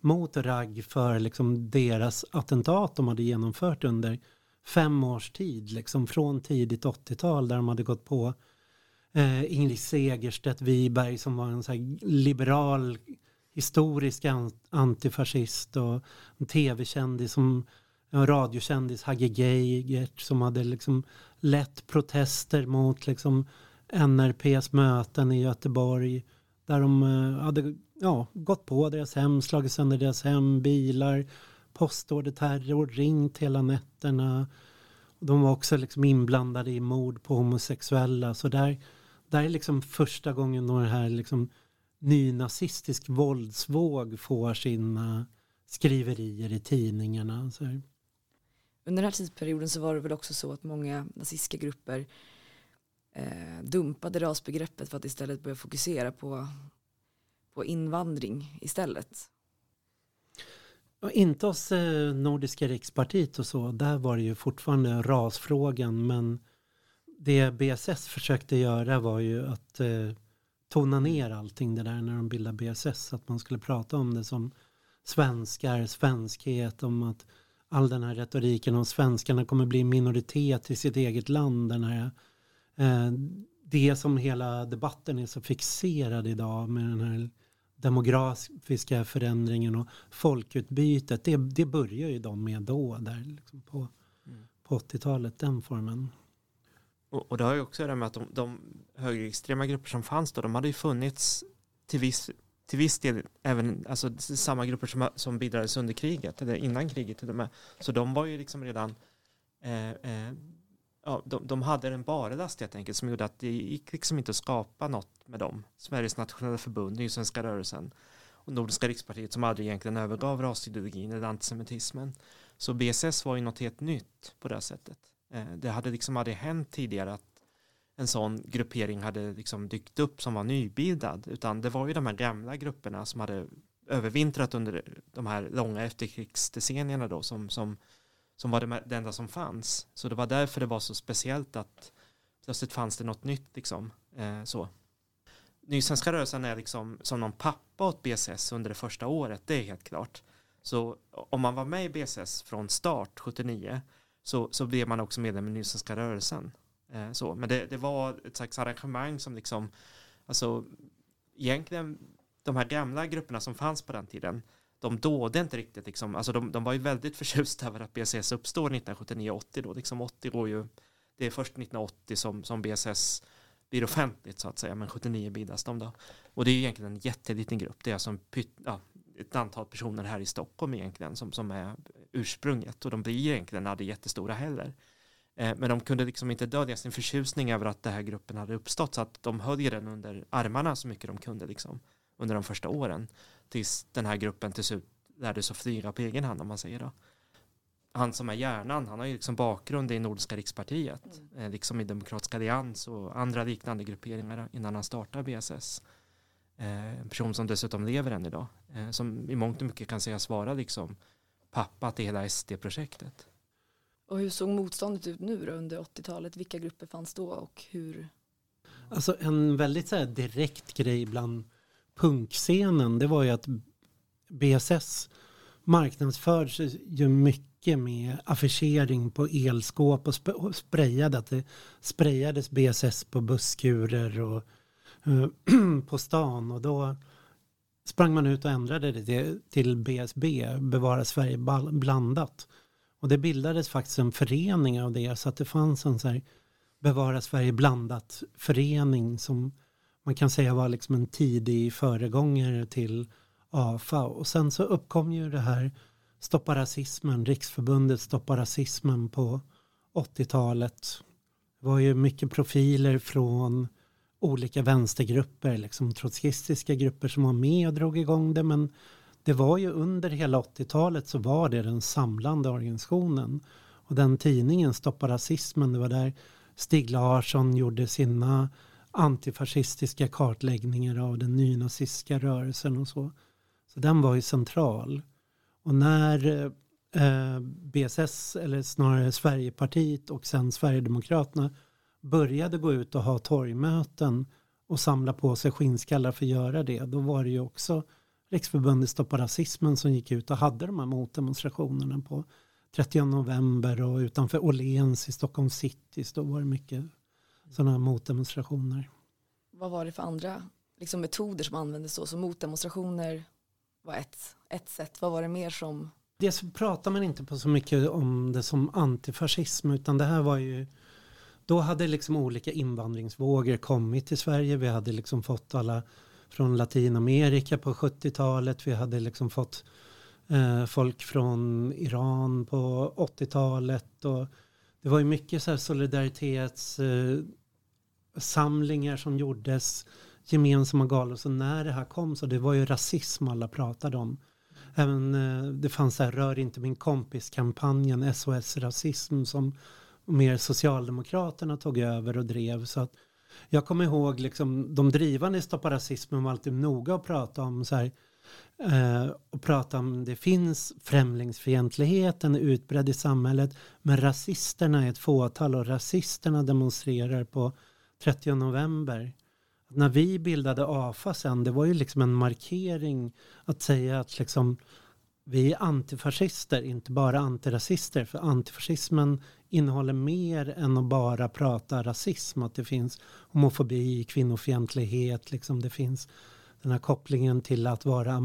mot ragg för liksom deras attentat de hade genomfört under fem års tid, liksom från tidigt 80-tal där de hade gått på eh, Ingrid Segerstedt Wiberg som var en så här liberal historisk antifascist och en tv-kändis som en radiokändis, Hagge Geigert, som hade liksom lett protester mot liksom NRPs möten i Göteborg. Där de eh, hade ja, gått på deras hem, slagit sönder deras hem, bilar, postorderterror, ringt hela nätterna. De var också liksom inblandade i mord på homosexuella. Så där, där är liksom första gången den här liksom nynazistisk våldsvåg får sina skriverier i tidningarna. Så. Under den här tidsperioden så var det väl också så att många nazistiska grupper eh, dumpade rasbegreppet för att istället börja fokusera på, på invandring istället. Och inte hos eh, Nordiska rikspartiet och så, där var det ju fortfarande rasfrågan men det BSS försökte göra var ju att eh, tona ner allting det där när de bildade BSS. Att man skulle prata om det som svenskar, svenskhet, om att all den här retoriken om svenskarna kommer bli minoritet i sitt eget land. Den här, det som hela debatten är så fixerad idag med den här demografiska förändringen och folkutbytet. Det, det börjar ju de med då, där liksom på, mm. på 80-talet, den formen. Och, och det har ju också det med att de, de högerextrema grupper som fanns då, de hade ju funnits till viss, till viss del även alltså, samma grupper som, som bildades under kriget, eller innan kriget till och med. Så de var ju liksom redan eh, eh, ja, de, de hade en barlast helt enkelt som gjorde att det gick liksom inte att skapa något med dem. Sveriges nationella förbund, Nysvenska rörelsen och Nordiska rikspartiet som aldrig egentligen övergav rasideologin eller antisemitismen. Så BSS var ju något helt nytt på det sättet. Eh, det hade liksom aldrig hänt tidigare att en sån gruppering hade liksom dykt upp som var nybildad utan det var ju de här gamla grupperna som hade övervintrat under de här långa efterkrigsdecennierna då som, som, som var det, det enda som fanns. Så det var därför det var så speciellt att plötsligt fanns det något nytt liksom. Eh, så. Nysvenska rörelsen är liksom som någon pappa åt BSS under det första året, det är helt klart. Så om man var med i BSS från start 79 så, så blev man också medlem i Nysvenska rörelsen. Eh, så. Men det, det var ett slags arrangemang som liksom, alltså egentligen de här gamla grupperna som fanns på den tiden, de dåde inte riktigt liksom, alltså de, de var ju väldigt förtjusta över att BSS uppstår 1979-80 då, liksom 80 går ju, det är först 1980 som, som BSS blir offentligt så att säga, men 79 bildas de då. Och det är egentligen en jätteliten grupp, det är alltså pyt, ja, ett antal personer här i Stockholm egentligen som, som är ursprunget och de blir egentligen aldrig jättestora heller. Eh, men de kunde liksom inte dölja sin förtjusning över att den här gruppen hade uppstått så att de höll den under armarna så mycket de kunde liksom under de första åren tills den här gruppen till slut lärde sig flyga på egen hand om man säger då. Han som är hjärnan, han har ju liksom bakgrund i Nordiska rikspartiet, mm. Eh, liksom i Demokratiska allians och andra liknande grupperingar innan han startar BSS. Eh, en person som dessutom lever än idag, som i mångt och mycket kan sägas vara liksom pappa till hela SD-projektet. Och hur såg motståndet ut nu då under 80-talet? Vilka grupper fanns då och hur? Alltså en väldigt så direkt grej bland punkscenen det var ju att BSS marknadsförs ju mycket med affischering på elskåp och, sp och sprayade. Att det sprayades BSS på busskurer och uh, på stan och då sprang man ut och ändrade det till BSB, Bevara Sverige blandat. Och det bildades faktiskt en förening av det så att det fanns en så här Bevara Sverige blandat förening som man kan säga var liksom en tidig föregångare till AFA. Och sen så uppkom ju det här Stoppa rasismen, Riksförbundet Stoppa rasismen på 80-talet. Det var ju mycket profiler från olika vänstergrupper, liksom trotskistiska grupper som var med och drog igång det. Men det var ju under hela 80-talet så var det den samlande organisationen. Och den tidningen Stoppa rasismen, det var där Stig Larsson gjorde sina antifascistiska kartläggningar av den nynazistiska rörelsen och så. Så den var ju central. Och när eh, BSS, eller snarare Sverigepartiet och sen Sverigedemokraterna började gå ut och ha torgmöten och samla på sig skinnskallar för att göra det, då var det ju också Riksförbundet Stoppa Rasismen som gick ut och hade de här motdemonstrationerna på 30 november och utanför Åhléns i Stockholm city. Då var det mycket sådana motdemonstrationer. Vad var det för andra liksom, metoder som användes då? Så motdemonstrationer var ett, ett sätt. Vad var det mer som dels pratar man inte på så mycket om det som antifascism utan det här var ju då hade liksom olika invandringsvågor kommit till Sverige. Vi hade liksom fått alla från Latinamerika på 70-talet. Vi hade liksom fått eh, folk från Iran på 80-talet. Och det var ju mycket så här solidaritetssamlingar eh, samlingar som gjordes, gemensamma galor. Så när det här kom så det var ju rasism alla pratade om. Även eh, det fanns så här rör inte min kompis-kampanjen SOS Rasism som mer Socialdemokraterna tog över och drev. Så att jag kommer ihåg liksom, de drivande i Stoppa rasismen var alltid noga att prata om så här, eh, och prata om det finns främlingsfientlighet, den är utbredd i samhället, men rasisterna är ett fåtal och rasisterna demonstrerar på 30 november. När vi bildade AFA sen, det var ju liksom en markering att säga att liksom vi är antifascister, inte bara antirasister. För antifascismen innehåller mer än att bara prata rasism. Att det finns homofobi, kvinnofientlighet, liksom det finns den här kopplingen till att vara,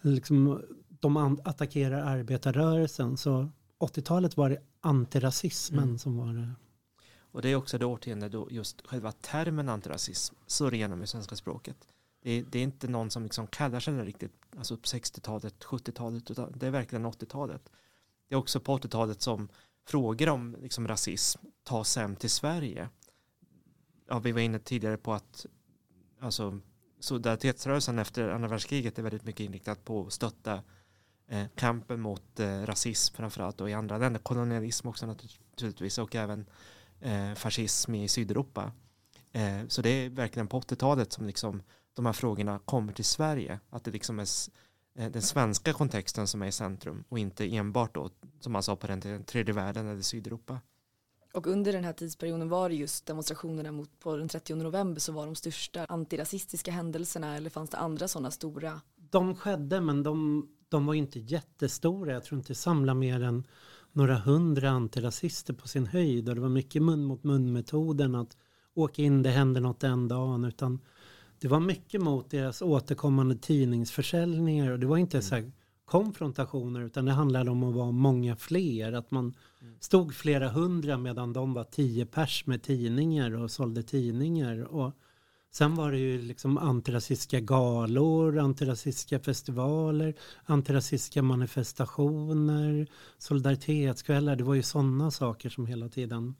liksom, de attackerar arbetarrörelsen. Så 80-talet var det antirasismen mm. som var det. Och det är också det årtionde då just själva termen antirasism slår igenom i svenska språket. Det är, det är, inte någon som liksom kallar sig det riktigt, alltså på 60-talet, 70-talet, utan det är verkligen 80-talet. Det är också på 80-talet som frågor om liksom rasism tas hem till Sverige. Ja, vi var inne tidigare på att alltså, solidaritetsrörelsen efter andra världskriget är väldigt mycket inriktat på att stötta eh, kampen mot eh, rasism framförallt och i andra länder, kolonialism också naturligtvis och även eh, fascism i Sydeuropa. Eh, så det är verkligen på 80-talet som liksom de här frågorna kommer till Sverige. Att det liksom är eh, den svenska kontexten som är i centrum och inte enbart då, som man sa på den tredje världen eller Sydeuropa. Och under den här tidsperioden var det just demonstrationerna mot, på den 30 november så var de största antirasistiska händelserna eller fanns det andra sådana stora? De skedde men de, de var inte jättestora. Jag tror inte samla mer än några hundra antirasister på sin höjd och det var mycket mun mot mun metoden att åka in, det händer något den dagen utan det var mycket mot deras återkommande tidningsförsäljningar och det var inte mm. så här konfrontationer utan det handlade om att vara många fler. Att man mm. stod flera hundra medan de var tio pers med tidningar och sålde tidningar. Och sen var det ju liksom antirasistiska galor, antirasistiska festivaler, antirasistiska manifestationer, solidaritetskvällar. Det var ju sådana saker som hela tiden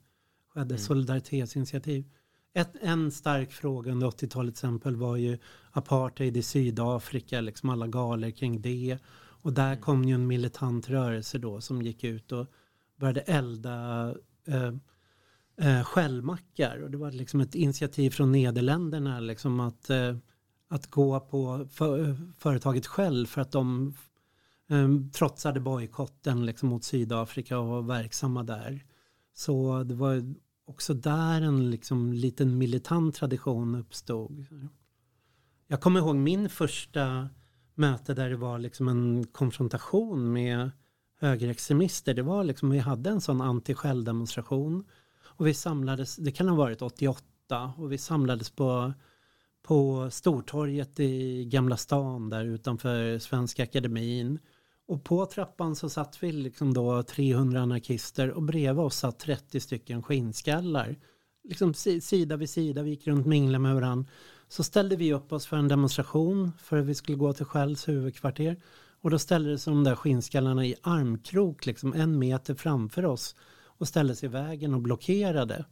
skedde, mm. solidaritetsinitiativ. Ett, en stark fråga under 80-talet exempel var ju apartheid i Sydafrika, liksom alla galor kring det. Och där mm. kom ju en militant rörelse då som gick ut och började elda eh, eh, skällmackar. Och det var liksom ett initiativ från Nederländerna liksom att, eh, att gå på för, företaget själv för att de eh, trotsade bojkotten liksom mot Sydafrika och var verksamma där. Så det var också där en liksom liten militant tradition uppstod. Jag kommer ihåg min första möte där det var liksom en konfrontation med högerextremister. Det var liksom, vi hade en sån anti-demonstration och vi samlades, det kan ha varit 88 och vi samlades på, på Stortorget i Gamla stan där utanför Svenska Akademin. Och på trappan så satt vi liksom då 300 anarkister och bredvid oss satt 30 stycken skinnskallar. Liksom sida vid sida, vi gick runt mingla minglade med varandra. Så ställde vi upp oss för en demonstration för att vi skulle gå till Skälls huvudkvarter. Och då ställde sig de där skinnskallarna i armkrok, liksom en meter framför oss och ställde sig i vägen och blockerade.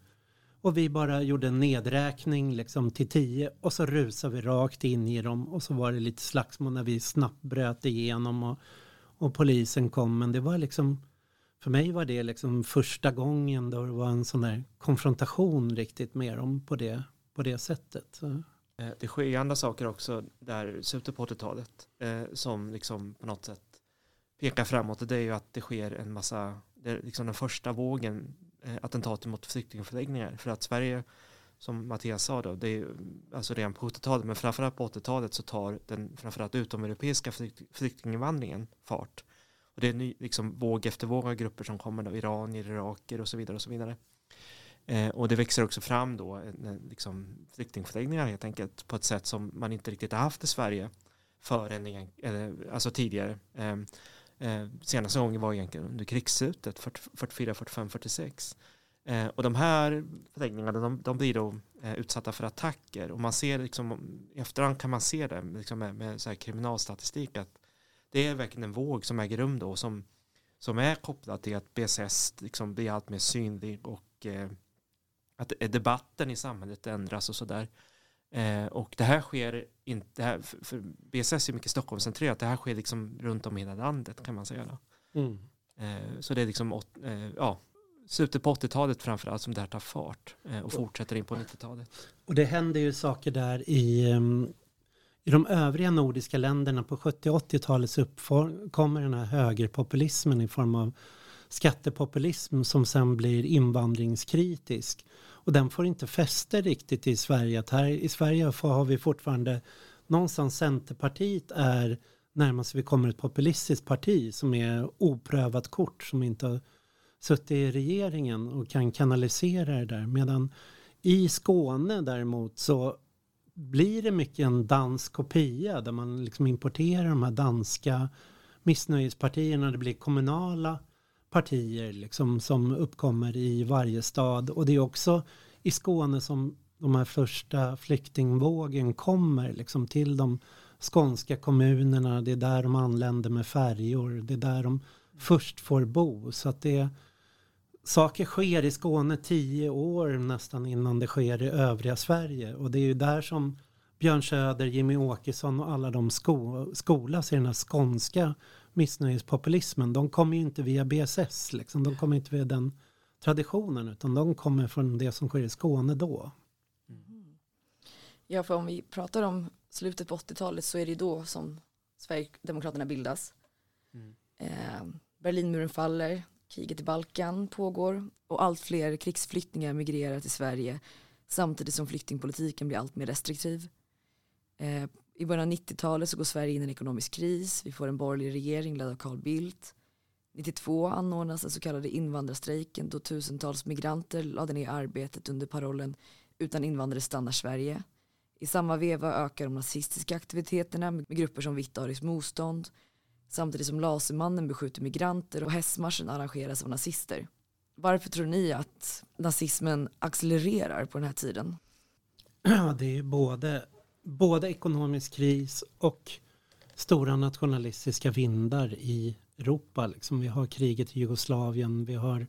Och vi bara gjorde en nedräkning liksom till tio och så rusade vi rakt in i dem och så var det lite slagsmål när vi snabbt bröt igenom och och polisen kom. Men det var liksom, för mig var det liksom första gången då det var en sån där konfrontation riktigt med dem på det, på det sättet. Eh, det sker ju andra saker också där slutet på 80-talet eh, som liksom på något sätt pekar framåt. Det är ju att det sker en massa, det är liksom den första vågen eh, attentat mot flyktingförläggningar. För att Sverige, som Mattias sa då, det är alltså redan på 70-talet, men framförallt på 80-talet så tar den framförallt utomeuropeiska flyktinginvandringen fart. Och det är ny, liksom våg efter våg av grupper som kommer då, iranier, iraker och så vidare och så vidare. Eh, och det växer också fram då eh, en, liksom, flyktingförläggningar helt enkelt på ett sätt som man inte riktigt har haft i Sverige förrän, eller, alltså tidigare. Eh, Eh, senaste gången var egentligen under krigsslutet 44, 45, 46. Eh, och de här förläggningarna de, de blir då eh, utsatta för attacker och man ser liksom, i efterhand kan man se det liksom med, med så här kriminalstatistik att det är verkligen en våg som äger rum då som, som är kopplad till att BSS liksom blir allt mer synlig och eh, att eh, debatten i samhället ändras och sådär. Eh, och det här sker inte, här, för, för BSS är mycket Stockholmscentrerat, det här sker liksom runt om i hela landet kan man säga. Mm. Eh, så det är liksom, eh, ja, slutet på 80-talet framförallt som det här tar fart eh, och fortsätter in på 90-talet. Och det händer ju saker där i, um, i de övriga nordiska länderna på 70 80-talet så uppkommer den här högerpopulismen i form av skattepopulism som sen blir invandringskritisk. Och den får inte fäste riktigt i Sverige. Att här i Sverige har vi fortfarande någonstans Centerpartiet är närmast vi kommer ett populistiskt parti som är oprövat kort som inte har suttit i regeringen och kan kanalisera det där. Medan i Skåne däremot så blir det mycket en dansk kopia där man liksom importerar de här danska missnöjespartierna. Det blir kommunala partier liksom som uppkommer i varje stad. Och det är också i Skåne som de här första flyktingvågen kommer liksom till de skånska kommunerna. Det är där de anländer med färjor. Det är där de först får bo. Så att det saker sker i Skåne tio år nästan innan det sker i övriga Sverige. Och det är ju där som Björn Söder, Jimmy Åkesson och alla de sko skolas i den här skånska missnöjespopulismen. De kommer ju inte via BSS, liksom. de kommer inte via den traditionen utan de kommer från det som sker i Skåne då. Mm. Ja, för om vi pratar om slutet på 80-talet så är det då som Sverigedemokraterna bildas. Mm. Eh, Berlinmuren faller, kriget i Balkan pågår och allt fler krigsflyktingar migrerar till Sverige samtidigt som flyktingpolitiken blir allt mer restriktiv. Eh, i början av 90-talet så går Sverige in i en ekonomisk kris, vi får en borgerlig regering ledd av Carl Bildt 92 anordnas den så kallade invandrarstrejken då tusentals migranter lade ner arbetet under parollen utan invandrare stannar Sverige. I samma veva ökar de nazistiska aktiviteterna med grupper som Vitt ariskt motstånd samtidigt som Lasermannen beskjuter migranter och hästmarschen arrangeras av nazister. Varför tror ni att nazismen accelererar på den här tiden? Ja, det är både, både ekonomisk kris och stora nationalistiska vindar i Europa. Liksom. Vi har kriget i Jugoslavien, vi har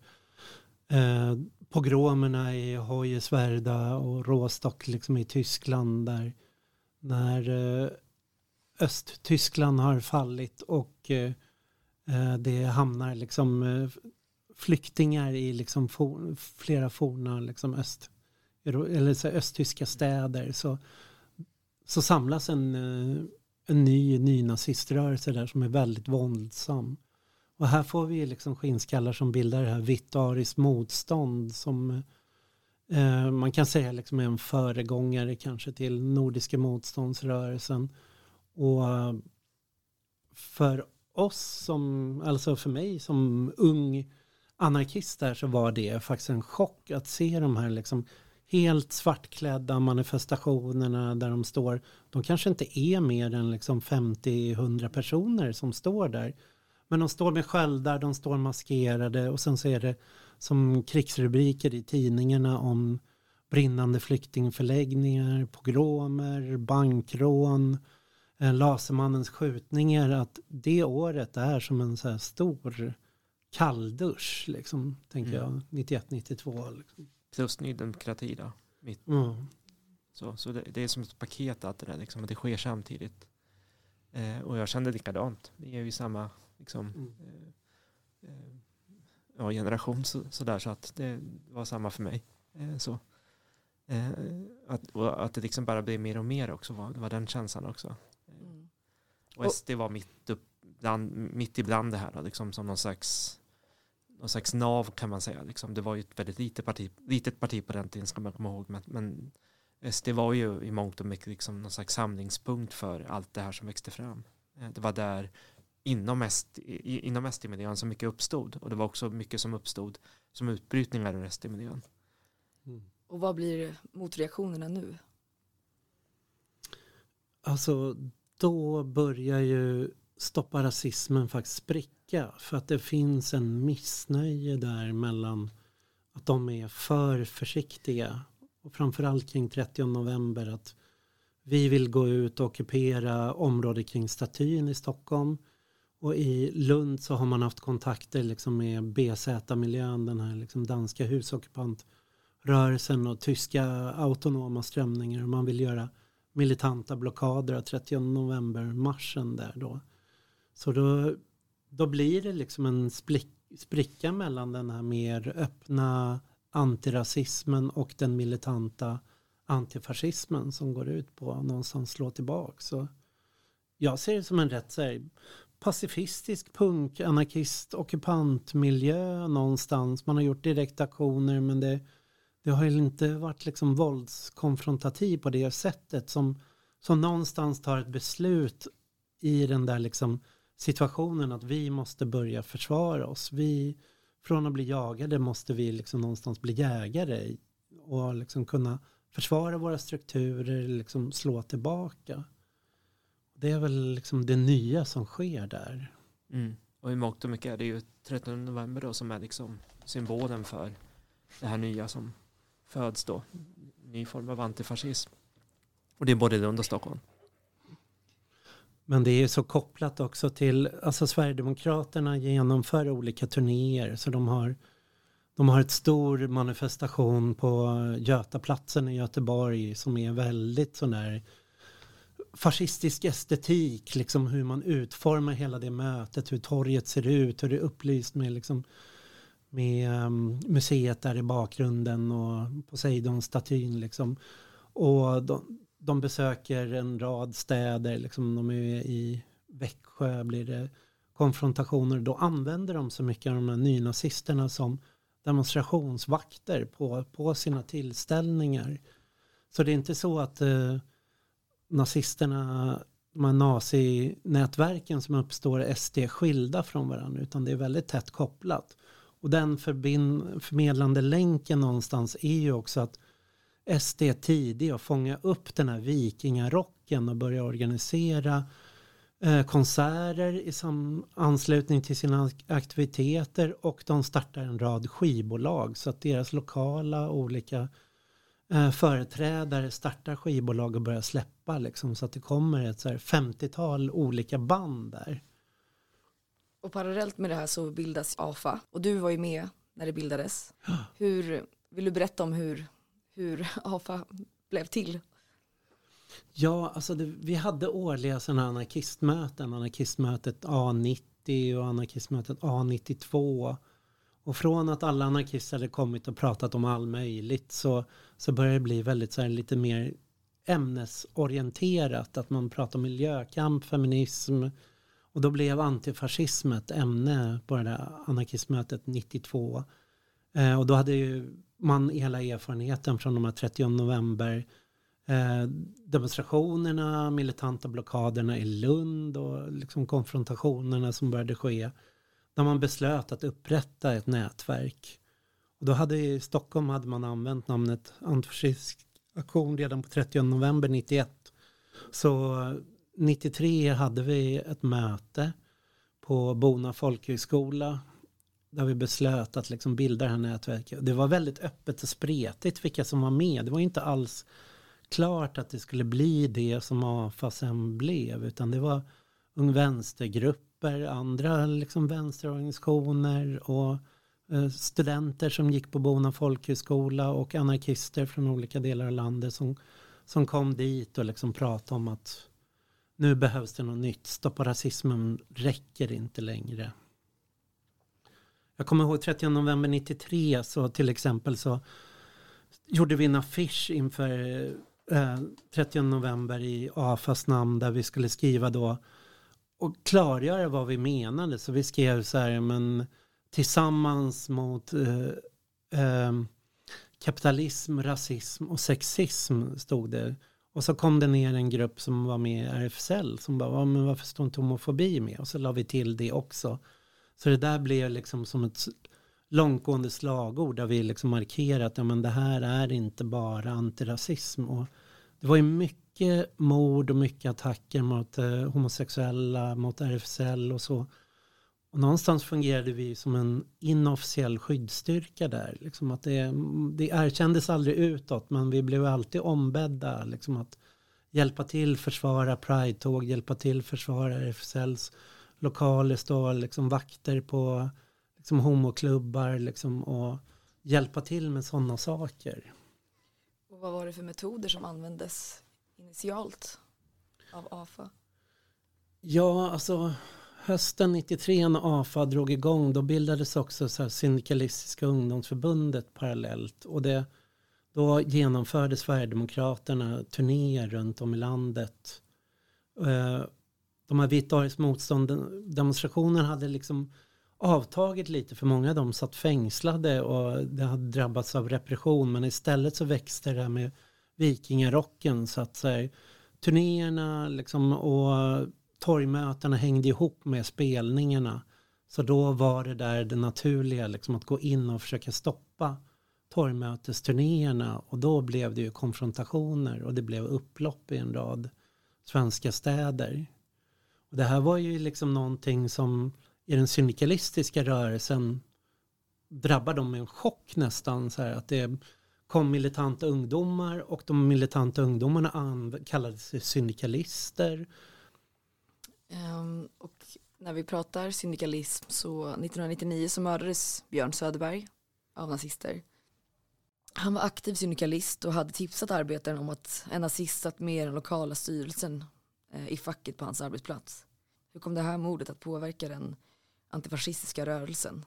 eh, pogromerna i Hoyerswerda och Rostock liksom i Tyskland där när eh, Östtyskland har fallit och eh, eh det hamnar liksom eh, flyktingar i liksom for, flera forna liksom öst, eller så östtyska städer så, så samlas en eh, en ny nynaziströrelse där som är väldigt våldsam. Och här får vi liksom skinnskallar som bildar det här vitt ariskt motstånd som eh, man kan säga liksom är en föregångare kanske till Nordiska motståndsrörelsen. Och eh, för oss som, alltså för mig som ung anarkist där så var det faktiskt en chock att se de här liksom helt svartklädda manifestationerna där de står. De kanske inte är mer än liksom 50-100 personer som står där. Men de står med sköldar, de står maskerade och sen så är det som krigsrubriker i tidningarna om brinnande flyktingförläggningar, pogromer, bankrån, eh, Lasermannens skjutningar. Att det året är som en så stor kalldusch, liksom, tänker mm. jag, 91-92. Liksom plus Ny Demokrati då. Mitt. Mm. Så, så det, det, är som ett paket att det, där, liksom, att det sker samtidigt. Eh, och jag kände likadant. Vi är ju samma liksom, mm. eh, eh ja, generation så, så, där, så att det var samma för mig. Eh, så. Eh, att, och att det liksom bara blev mer och mer också var, var den känslan också. Mm. Och SD var mitt, upp, bland, mitt ibland det här, då, liksom som någon slags någon slags nav kan man säga. Liksom. Det var ju ett väldigt litet parti, litet parti på den tiden ska man komma ihåg. Men, men SD var ju i mångt och mycket liksom någon slags samlingspunkt för allt det här som växte fram. Eh, det var där inom, SD, inom SD-miljön som mycket uppstod. Och det var också mycket som uppstod som utbrytningar ur SD-miljön. Mm. Och vad blir motreaktionerna nu? Alltså, då börjar ju stoppa rasismen faktiskt spricka. För att det finns en missnöje där mellan att de är för försiktiga. Och framförallt kring 30 november att vi vill gå ut och ockupera området kring statyn i Stockholm. Och i Lund så har man haft kontakter liksom med BZ-miljön, den här liksom danska husockupantrörelsen och tyska autonoma strömningar. Och man vill göra militanta blockader av 30 november-marschen där då. Så då, då blir det liksom en splick, spricka mellan den här mer öppna antirasismen och den militanta antifascismen som går ut på att någonstans slå tillbaka. Så jag ser det som en rätt så här, pacifistisk punk, anarkist, ockupantmiljö någonstans. Man har gjort direktaktioner men det, det har ju inte varit liksom våldskonfrontativ på det sättet som, som någonstans tar ett beslut i den där liksom situationen att vi måste börja försvara oss. Vi, från att bli jagade måste vi liksom någonstans bli jägare och liksom kunna försvara våra strukturer, liksom slå tillbaka. Det är väl liksom det nya som sker där. Mm. Och i mångt och mycket är det ju 13 november då som är liksom symbolen för det här nya som föds då. Ny form av antifascism. Och det är både Lund och Stockholm. Men det är ju så kopplat också till, alltså Sverigedemokraterna genomför olika turnéer så de har de har ett stor manifestation på Götaplatsen i Göteborg som är väldigt sån där fascistisk estetik, liksom hur man utformar hela det mötet, hur torget ser ut, hur det är upplyst med liksom med um, museet där i bakgrunden och Poseidon-statyn liksom. Och de, de, besöker en rad städer, liksom de är i Växjö blir det konfrontationer. Då använder de så mycket av de här nynazisterna som demonstrationsvakter på, på sina tillställningar. Så det är inte så att eh, nazisterna, de här nazinätverken som uppstår är SD skilda från varandra utan det är väldigt tätt kopplat. Och den förbind, förmedlande länken någonstans är ju också att SD tidig och fånga upp den här vikingarocken och börja organisera eh, konserter i anslutning till sina aktiviteter. Och de startar en rad skivbolag. Så att deras lokala olika eh, företrädare startar skivbolag och börjar släppa liksom. Så att det kommer ett 50-tal olika band där. Och parallellt med det här så bildas AFA och du var ju med när det bildades. Hur, vill du berätta om hur, hur AFA blev till? Ja, alltså det, vi hade årliga sådana anarkistmöten, anarkistmötet A90 och anarkistmötet A92. Och från att alla anarkister hade kommit och pratat om all möjligt så, så började det bli väldigt så här, lite mer ämnesorienterat. Att man pratar om miljökamp, feminism, och då blev antifascism ett ämne på det där anarkistmötet 92. Eh, och då hade ju man hela erfarenheten från de här 30 november eh, demonstrationerna, militanta blockaderna i Lund och liksom konfrontationerna som började ske. Där man beslöt att upprätta ett nätverk. Och då hade i Stockholm hade man använt namnet antifascistisk aktion redan på 30 november 91. Så 93 hade vi ett möte på Bona folkhögskola där vi beslöt att liksom bilda det här nätverket. Det var väldigt öppet och spretigt vilka som var med. Det var inte alls klart att det skulle bli det som AFA sen blev utan det var Ung Vänstergrupper, andra liksom vänsterorganisationer och eh, studenter som gick på Bona folkhögskola och anarkister från olika delar av landet som, som kom dit och liksom pratade om att nu behövs det något nytt. Stoppa rasismen räcker inte längre. Jag kommer ihåg 30 november 93 så till exempel så gjorde vi en affisch inför eh, 30 november i AFAs namn där vi skulle skriva då och klargöra vad vi menade. Så vi skrev så här, men tillsammans mot eh, eh, kapitalism, rasism och sexism stod det. Och så kom det ner en grupp som var med i RFSL som bara, men varför står inte homofobi med? Och så la vi till det också. Så det där blev liksom som ett långtgående slagord där vi liksom markerat att ja, det här är inte bara antirasism. Och det var ju mycket mycket mord och mycket attacker mot eh, homosexuella, mot RFSL och så. Och någonstans fungerade vi som en inofficiell skyddsstyrka där. Liksom att det, det erkändes aldrig utåt men vi blev alltid ombedda liksom att hjälpa till försvara Pride-tåg, hjälpa till försvara RFSLs lokaler, stå liksom vakter på liksom homoklubbar liksom, och hjälpa till med sådana saker. Och vad var det för metoder som användes initialt av AFA? Ja, alltså hösten 93 när AFA drog igång då bildades också så här Syndikalistiska ungdomsförbundet parallellt. Och det, då genomförde Sverigedemokraterna turnéer runt om i landet. De här Vitt Aris motstånd demonstrationen hade liksom avtagit lite för många av dem satt fängslade och det hade drabbats av repression men istället så växte det här med vikingarocken så att säga. Turnéerna liksom och torgmötena hängde ihop med spelningarna. Så då var det där det naturliga liksom att gå in och försöka stoppa torgmötesturnéerna och då blev det ju konfrontationer och det blev upplopp i en rad svenska städer. Och det här var ju liksom någonting som i den syndikalistiska rörelsen drabbar dem med en chock nästan. Så här, att det kom militanta ungdomar och de militanta ungdomarna kallade sig syndikalister. Um, och när vi pratar syndikalism så 1999 så mördades Björn Söderberg av nazister. Han var aktiv syndikalist och hade tipsat arbetaren om att en nazist satt med i den lokala styrelsen i facket på hans arbetsplats. Hur kom det här mordet att påverka den antifascistiska rörelsen?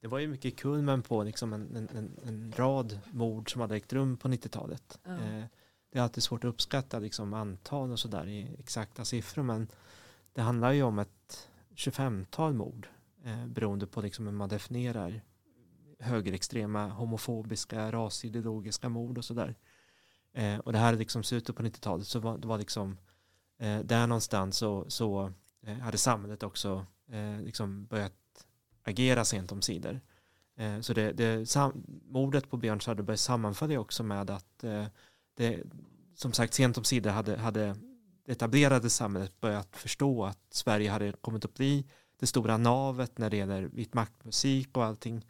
Det var ju mycket kulmen på liksom en, en, en, rad mord som hade ägt rum på 90-talet. Ja. Eh, det är alltid svårt att uppskatta liksom antal och sådär i exakta siffror men det handlar ju om ett 25-tal mord eh, beroende på liksom hur man definierar högerextrema, homofobiska, rasideologiska mord och sådär. Eh, och det här är liksom slutet på 90-talet så var, det var liksom eh, där någonstans så, så eh, hade samhället också eh, liksom börjat agera sent om sidor. Eh, så det, det, sam, mordet på Björn Söderberg sammanföll också med att eh, det, som sagt sent om sidor hade, hade det etablerade samhället börjat förstå att Sverige hade kommit att bli det stora navet när det gäller vit maktmusik och allting.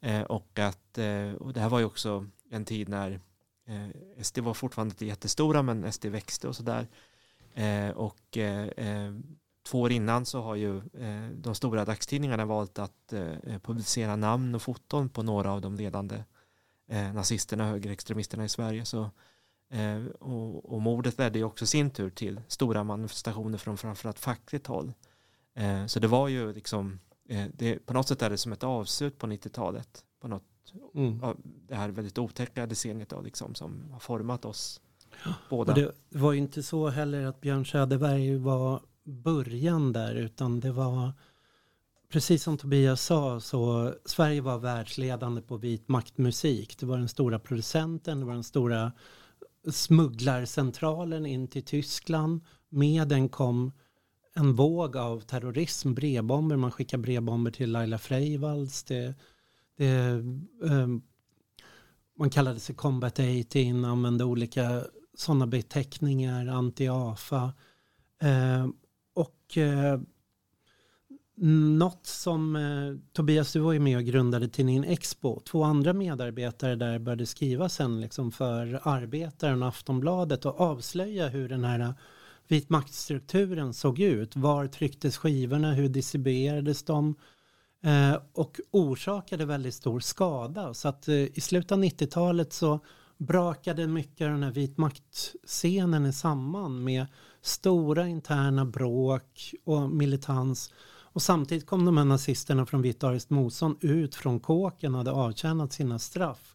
Eh, och att eh, och det här var ju också en tid när eh, SD var fortfarande inte jättestora men SD växte och sådär. Eh, och eh, två år innan så har ju de stora dagstidningarna valt att publicera namn och foton på några av de ledande nazisterna och högerextremisterna i Sverige. Så Eh, och, och mordet ledde ju också sin tur till stora manifestationer från framförallt fackligt håll. Eh, så det var ju liksom, eh, det, på något sätt är det som ett avslut på 90-talet. På något, mm. av det här väldigt otäcka decenniet då, liksom, som har format oss båda. Och det var ju inte så heller att Björn Söderberg var början där utan det var Precis som Tobias sa så Sverige var världsledande på vit maktmusik. Det var den stora producenten, det var den stora smugglarcentralen in till Tyskland. Med den kom en våg av terrorism, brevbomber. Man skickar brevbomber till Laila Freivalds. Det, det, um, man kallade sig Combat 80, använde olika sådana beteckningar, anti-AFA. Eh, och eh, något som eh, Tobias, du var ju med och grundade tidningen Expo. Två andra medarbetare där började skriva sen liksom för Arbetaren och Aftonbladet och avslöja hur den här eh, vit maktstrukturen såg ut. Var trycktes skivorna? Hur distribuerades de? Eh, och orsakade väldigt stor skada. Så att eh, i slutet av 90-talet så brakade mycket av den här vit makt-scenen samman med stora interna bråk och militans och samtidigt kom de här nazisterna från Vitt ariskt motstånd ut från kåken och hade avtjänat sina straff.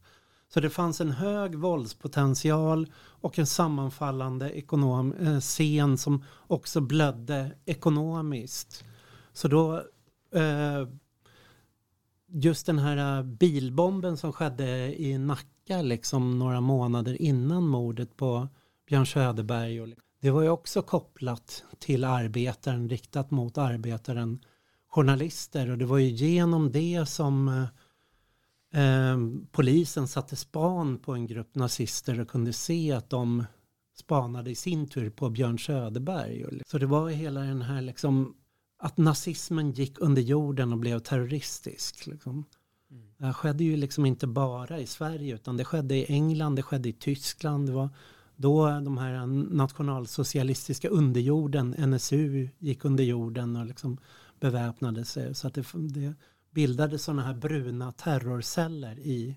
Så det fanns en hög våldspotential och en sammanfallande ekonom, eh, scen som också blödde ekonomiskt. Så då eh, just den här eh, bilbomben som skedde i Nacka liksom några månader innan mordet på Björn Söderberg. Och, liksom- det var ju också kopplat till arbetaren, riktat mot arbetaren journalister och det var ju genom det som eh, eh, polisen satte span på en grupp nazister och kunde se att de spanade i sin tur på Björn Söderberg. Liksom- Så det var hela den här liksom att nazismen gick under jorden och blev terroristisk. Liksom. Mm. Det här skedde ju liksom inte bara i Sverige utan det skedde i England, det skedde i Tyskland. Det var då de här nationalsocialistiska underjorden, NSU, gick under jorden och liksom beväpnade sig. Så att det, det bildade sådana här bruna terrorceller i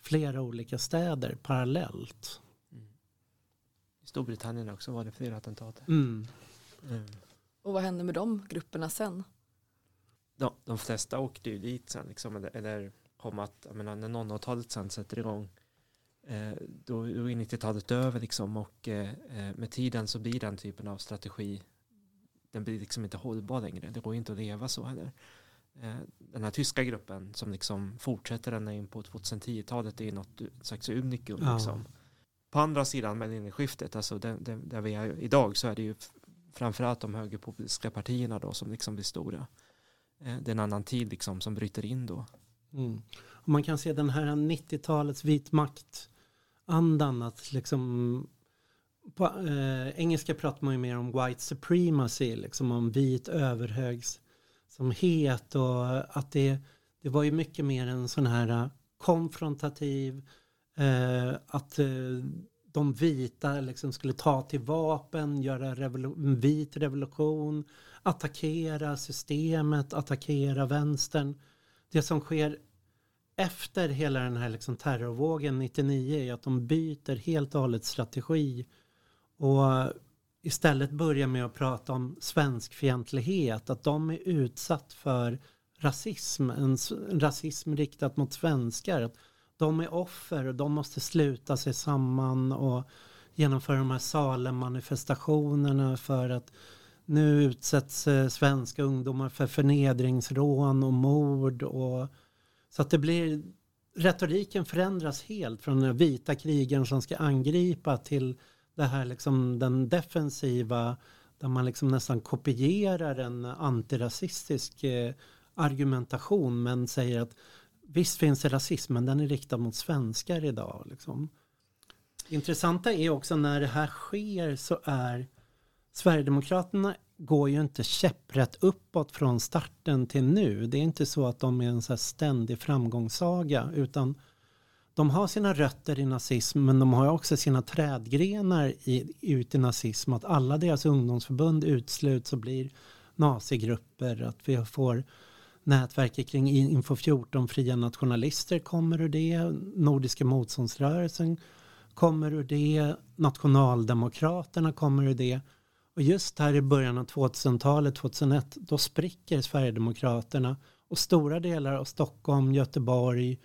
flera olika städer parallellt. Mm. I Storbritannien också var det flera attentat. Mm. Mm. Och vad hände med de grupperna sen? De, de flesta åkte ju dit sen, liksom, eller, eller kom att, jag menar, när 00-talet sen sätter igång, eh, då, då är 90-talet över liksom, och eh, eh, med tiden så blir den typen av strategi, den blir liksom inte hållbar längre. Det går inte att leva så heller. Eh, den här tyska gruppen som liksom fortsätter ända in på 2010-talet är något slags unikum. Ja. Liksom. På andra sidan millennieskiftet, alltså där, där, där vi är idag, så är det ju framförallt de högerpopulistiska partierna då som liksom blir stora. Eh, det är en annan tid liksom som bryter in då. Mm. Man kan se den här 90-talets vitmaktandan att liksom på eh, engelska pratar man ju mer om white supremacy, liksom om vit överhögsamhet och att det, det var ju mycket mer en sån här eh, konfrontativ, eh, att eh, de vita liksom skulle ta till vapen, göra revolu en vit revolution, attackera systemet, attackera vänstern. Det som sker efter hela den här liksom terrorvågen 99 är att de byter helt och hållet strategi och istället börjar med att prata om svenskfientlighet, att de är utsatt för rasism, en rasism riktat mot svenskar de är offer och de måste sluta sig samman och genomföra de här Salem-manifestationerna för att nu utsätts eh, svenska ungdomar för förnedringsrån och mord. Och, så att det blir, retoriken förändras helt från den vita krigaren som ska angripa till det här liksom den defensiva där man liksom nästan kopierar en antirasistisk eh, argumentation men säger att visst finns det rasism, men den är riktad mot svenskar idag. Liksom. Intressanta är också när det här sker så är Sverigedemokraterna går ju inte käpprätt uppåt från starten till nu. Det är inte så att de är en så ständig framgångssaga utan de har sina rötter i nazism men de har också sina trädgrenar i, ut i nazism. Att alla deras ungdomsförbund utsluts och blir nazigrupper. Att vi får Nätverket kring Info 14 fria nationalister kommer ur det. Nordiska motståndsrörelsen kommer ur det. Nationaldemokraterna kommer ur det. Och just här i början av 2000-talet, 2001, då spricker Sverigedemokraterna och stora delar av Stockholm, Göteborg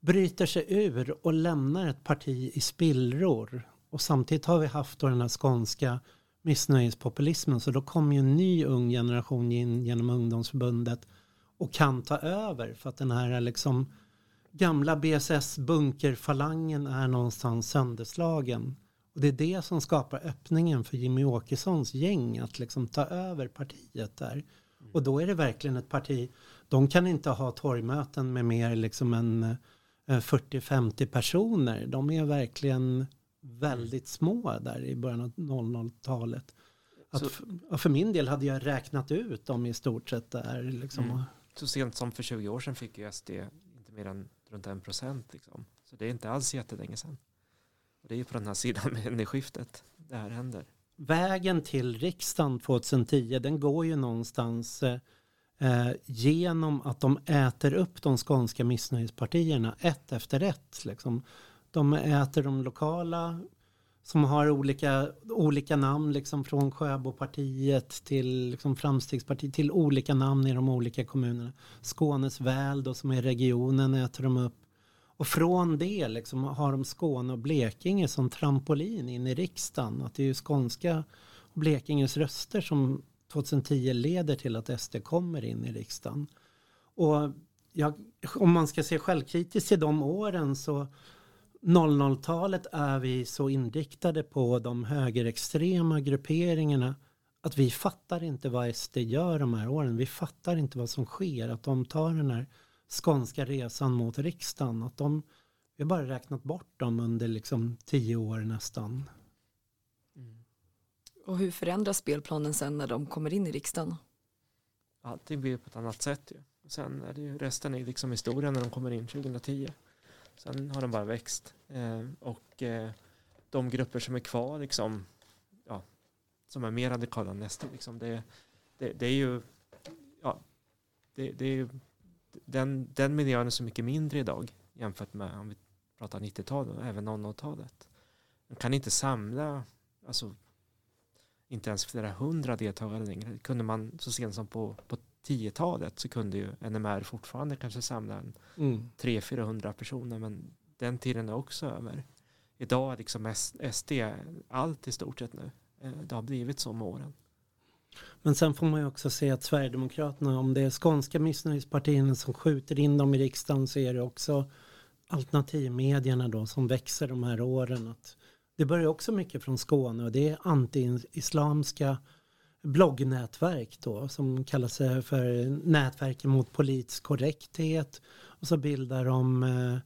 bryter sig ur och lämnar ett parti i spillror. Och samtidigt har vi haft då den här skånska missnöjespopulismen så då kommer ju en ny ung generation in genom ungdomsförbundet och kan ta över för att den här liksom gamla BSS-bunkerfalangen är någonstans sönderslagen. Och det är det som skapar öppningen för Jimmy Åkessons gäng att liksom ta över partiet där. Mm. Och då är det verkligen ett parti, de kan inte ha torgmöten med mer liksom än 40-50 eh, personer. De är verkligen väldigt små där i början av 00-talet. Att för, för min del hade jag räknat ut dem i stort sett där. Liksom. Mm så sent som för 20 år sedan fick ju SD inte mer än runt en procent. Liksom. Så det är inte alls jättelänge sedan. Och det är ju på den här sidan med energiskiftet det här händer. Vägen till riksdagen 2010 den går ju någonstans eh, eh, genom att de äter upp de skånska missnöjespartierna ett efter ett. Liksom. De äter de lokala som har olika, olika namn liksom från Sjöbopartiet till liksom Framstegspartiet till olika namn i de olika kommunerna. Skånes väl då som är regionen äter de upp. Och från det liksom har de Skåne och Blekinge som trampolin in i riksdagen. Att det är ju skånska och Blekinges röster som 2010 leder till att SD kommer in i riksdagen. Och jag, om man ska se självkritiskt till de åren så 00-talet är vi så inriktade på de högerextrema grupperingarna att vi fattar inte vad SD gör de här åren. Vi fattar inte vad som sker. Att de tar den här skånska resan mot riksdagen. Att de, vi har bara räknat bort dem under liksom tio år nästan. Och hur förändras spelplanen sen när de kommer in i riksdagen? Allting blir på ett annat sätt ju. Sen är det ju, resten är liksom historia när de kommer in 2010. Sen har de bara växt. Eh, och eh, de grupper som är kvar, liksom, ja, som är mer radikala än SD, liksom, det, det, det är ju, ja, det, det är ju, den, den miljön är så mycket mindre idag jämfört med om vi pratar 90-talet och även 00-talet. Man kan inte samla, alltså inte ens flera hundra deltagare längre. Kunde man så sent som på, på 10-talet så kunde ju NMR fortfarande kanske samla en mm. 300-400 personer men den tiden är också över. Idag är liksom SD allt i stort sett nu. Eh, det har blivit så med åren. Men sen får man ju också se att Sverigedemokraterna, om det är skånska missnöjespartierna som skjuter in dem i riksdagen så är det också alternativmedierna då som växer de här åren. Att det börjar också mycket från Skåne och det är anti-islamska bloggnätverk då som kallar sig för nätverken mot politisk korrekthet och så bildar de eh,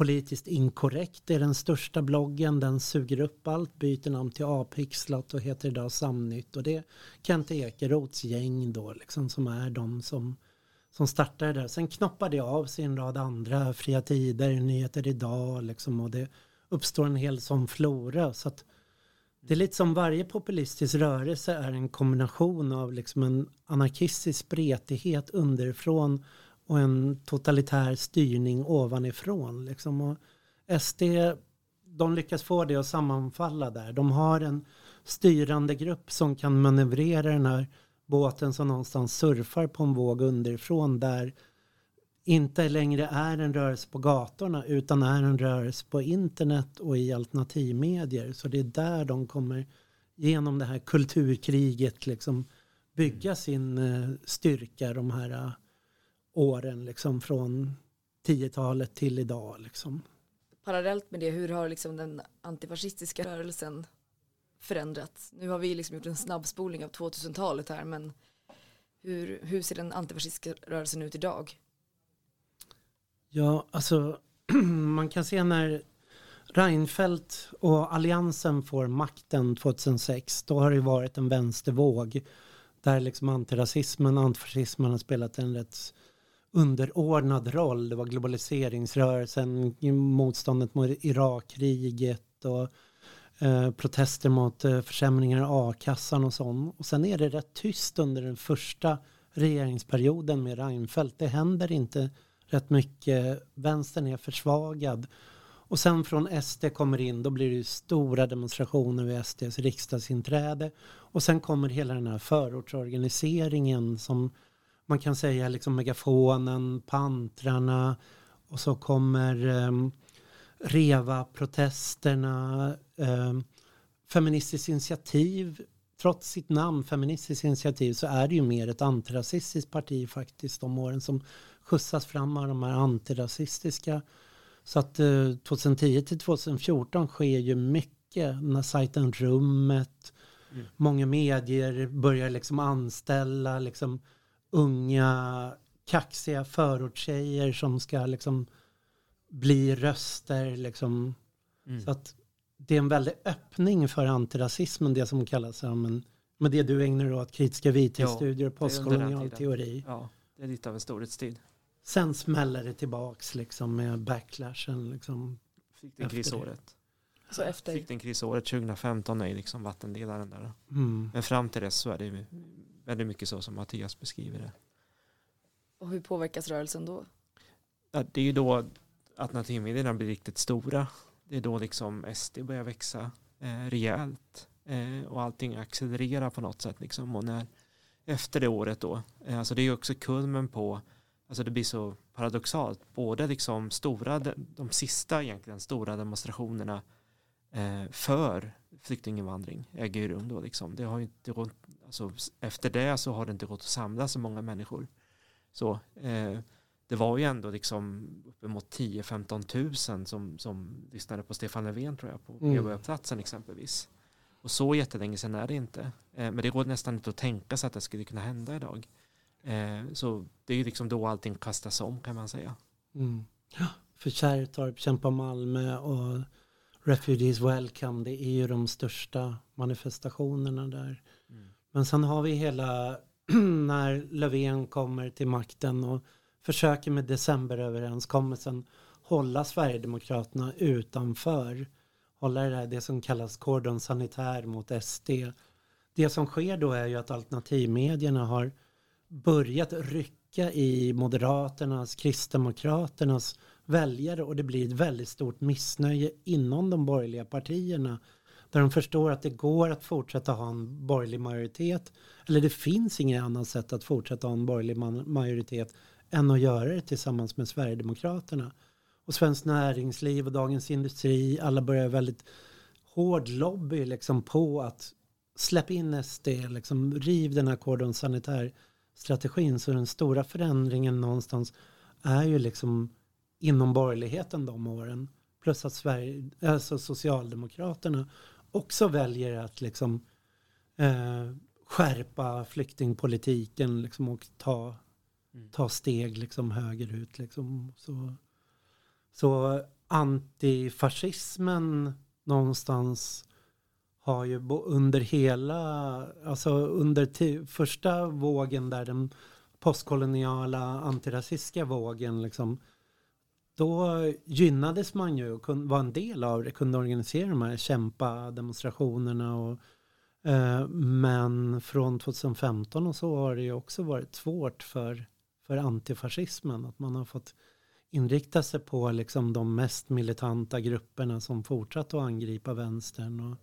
politiskt inkorrekt. Det är den största bloggen, den suger upp allt, byter namn till Apixlat och heter idag Samnytt och det är Kent Ekeroths gäng då liksom som är de som som startade där. Sen knoppade det av sig en rad andra, Fria Tider, Nyheter Idag liksom och det uppstår en hel sån flora. Så att det är lite som varje populistisk rörelse är en kombination av liksom en anarkistisk spretighet underifrån och en totalitär styrning ovanifrån. Liksom. Och SD, de lyckas få det att sammanfalla där. De har en styrande grupp som kan manövrera den här båten som någonstans surfar på en våg underifrån där inte längre är en rörelse på gatorna utan är en rörelse på internet och i alternativmedier. Så det är där de kommer genom det här kulturkriget liksom bygga sin eh, styrka de här eh, åren liksom från 10-talet till idag. Liksom. Parallellt med det, hur har liksom den antifascistiska rörelsen förändrats? Nu har vi liksom gjort en snabbspolning av 2000-talet här, men hur, hur ser den antifascistiska rörelsen ut idag? Ja, alltså man kan se när Reinfeldt och Alliansen får makten 2006, då har det varit en vänstervåg där liksom antirasismen antifascismen har spelat en rätt underordnad roll. Det var globaliseringsrörelsen, motståndet mot Irakkriget och eh, protester mot eh, försämringar av a-kassan och sånt. Och sen är det rätt tyst under den första regeringsperioden med Reinfeldt. Det händer inte rätt mycket. Vänstern är försvagad. Och sen från SD kommer in, då blir det stora demonstrationer vid SDs riksdagsinträde. Och sen kommer hela den här förortsorganiseringen som man kan säga liksom megafonen, pantrarna och så kommer um, REVA-protesterna, um, Feministiskt initiativ. Trots sitt namn Feministiskt initiativ så är det ju mer ett antirasistiskt parti faktiskt de åren som skjutsas fram av de här antirasistiska. Så att uh, 2010 till 2014 sker ju mycket när sajten Rummet, mm. många medier börjar liksom anställa liksom unga kaxiga förortstjejer som ska liksom bli röster liksom. Mm. Så att det är en väldig öppning för antirasismen, det som kallas som en, med det du ägnar dig åt, kritiska vithetsstudier och postkolonial teori. Ja, det är lite av en storhetstid. Sen smäller det tillbaks liksom med backlashen liksom. Fick den krisåret. Så efter? Fick den krisåret 2015 är liksom vattendelaren där. Mm. Men fram till dess så är det väldigt mycket så som Mattias beskriver det. Och hur påverkas rörelsen då? Ja, det är ju då alternativmedierna blir riktigt stora. Det är då liksom SD börjar växa eh, rejält eh, och allting accelererar på något sätt. Liksom. Och när, efter det året då, eh, alltså det är ju också kulmen på, alltså det blir så paradoxalt, både liksom stora, de sista egentligen stora demonstrationerna eh, för flyktinginvandring äger rum då liksom. Det har inte gått, alltså, efter det så har det inte gått att samla så många människor. Så eh, det var ju ändå liksom uppemot 10-15 tusen som, som lyssnade på Stefan Löfven tror jag på Medborgarplatsen mm. exempelvis. Och så jättelänge sedan är det inte. Eh, men det går nästan inte att tänka sig att det skulle kunna hända idag. Eh, så det är ju liksom då allting kastas om kan man säga. Mm. Ja, för Kärrtorp kämpar Malmö och Refugees Welcome, det är ju de största manifestationerna där. Men sen har vi hela, när Löfven kommer till makten och försöker med decemberöverenskommelsen hålla Sverigedemokraterna utanför. Hålla det, där, det som kallas kordon sanitär mot SD. Det som sker då är ju att alternativmedierna har börjat rycka i Moderaternas, Kristdemokraternas väljare och det blir ett väldigt stort missnöje inom de borgerliga partierna. Där de förstår att det går att fortsätta ha en borgerlig majoritet. Eller det finns inget annat sätt att fortsätta ha en borgerlig majoritet än att göra det tillsammans med Sverigedemokraterna. Och Svenskt Näringsliv och Dagens Industri, alla börjar väldigt hård lobby liksom på att släpp in SD, liksom riv den här kordon sanitär strategin. Så den stora förändringen någonstans är ju liksom inom borgerligheten de åren. Plus att Sverige, alltså Socialdemokraterna också väljer att liksom eh, skärpa flyktingpolitiken liksom och ta, mm. ta steg liksom högerut. Liksom. Så, så antifascismen någonstans har ju under hela, alltså under första vågen där den postkoloniala antirasistiska vågen liksom då gynnades man ju och var en del av det, kunde organisera de här kämpa-demonstrationerna. Och, eh, men från 2015 och så har det ju också varit svårt för, för antifascismen. Att man har fått inrikta sig på liksom de mest militanta grupperna som fortsatt att angripa vänstern. Och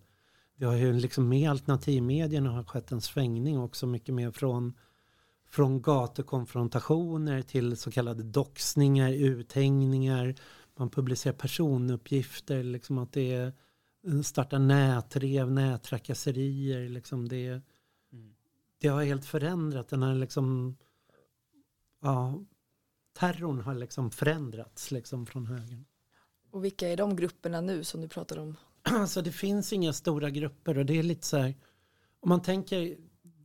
vi har ju liksom med alternativmedierna har skett en svängning också mycket mer från från gatukonfrontationer till så kallade doxningar, uthängningar. Man publicerar personuppgifter, liksom att det är eh, starta nätrev, nättrakasserier. Liksom det, mm. det har helt förändrat. Den här liksom, ja, terrorn har liksom förändrats liksom från högern. Och vilka är de grupperna nu som du pratar om? Alltså det finns inga stora grupper och det är lite så här, om man tänker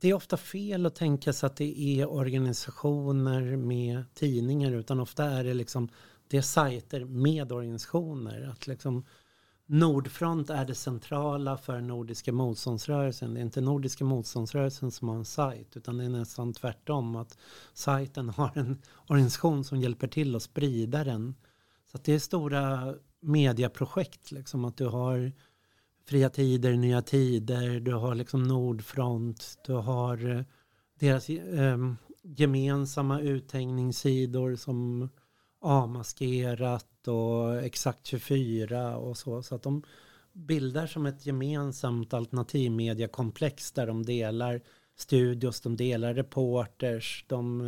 det är ofta fel att tänka sig att det är organisationer med tidningar utan ofta är det liksom det är sajter med organisationer. Att liksom Nordfront är det centrala för Nordiska motståndsrörelsen. Det är inte Nordiska motståndsrörelsen som har en sajt utan det är nästan tvärtom att sajten har en organisation som hjälper till att sprida den. Så att det är stora mediaprojekt liksom att du har Fria Tider, Nya Tider, du har liksom Nordfront, du har eh, deras eh, gemensamma uthängningssidor som Amaskerat och Exakt 24 och så. Så att de bildar som ett gemensamt alternativmediakomplex där de delar studios, de delar reporters, de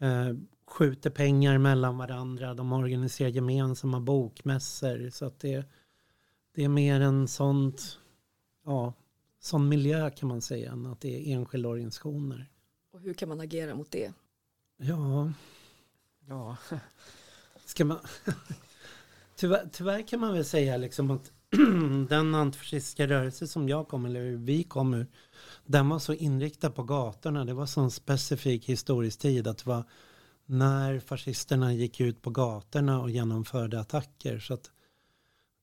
eh, skjuter pengar mellan varandra, de organiserar gemensamma bokmässor. Så att det det är mer en sånt, ja, sån miljö kan man säga, än att det är enskilda organisationer. Och hur kan man agera mot det? Ja, ja. Ska man... tyvärr, tyvärr kan man väl säga liksom att den antifascistiska rörelse som jag kom, eller vi kom ur, den var så inriktad på gatorna. Det var så en specifik historisk tid att det var när fascisterna gick ut på gatorna och genomförde attacker. Så att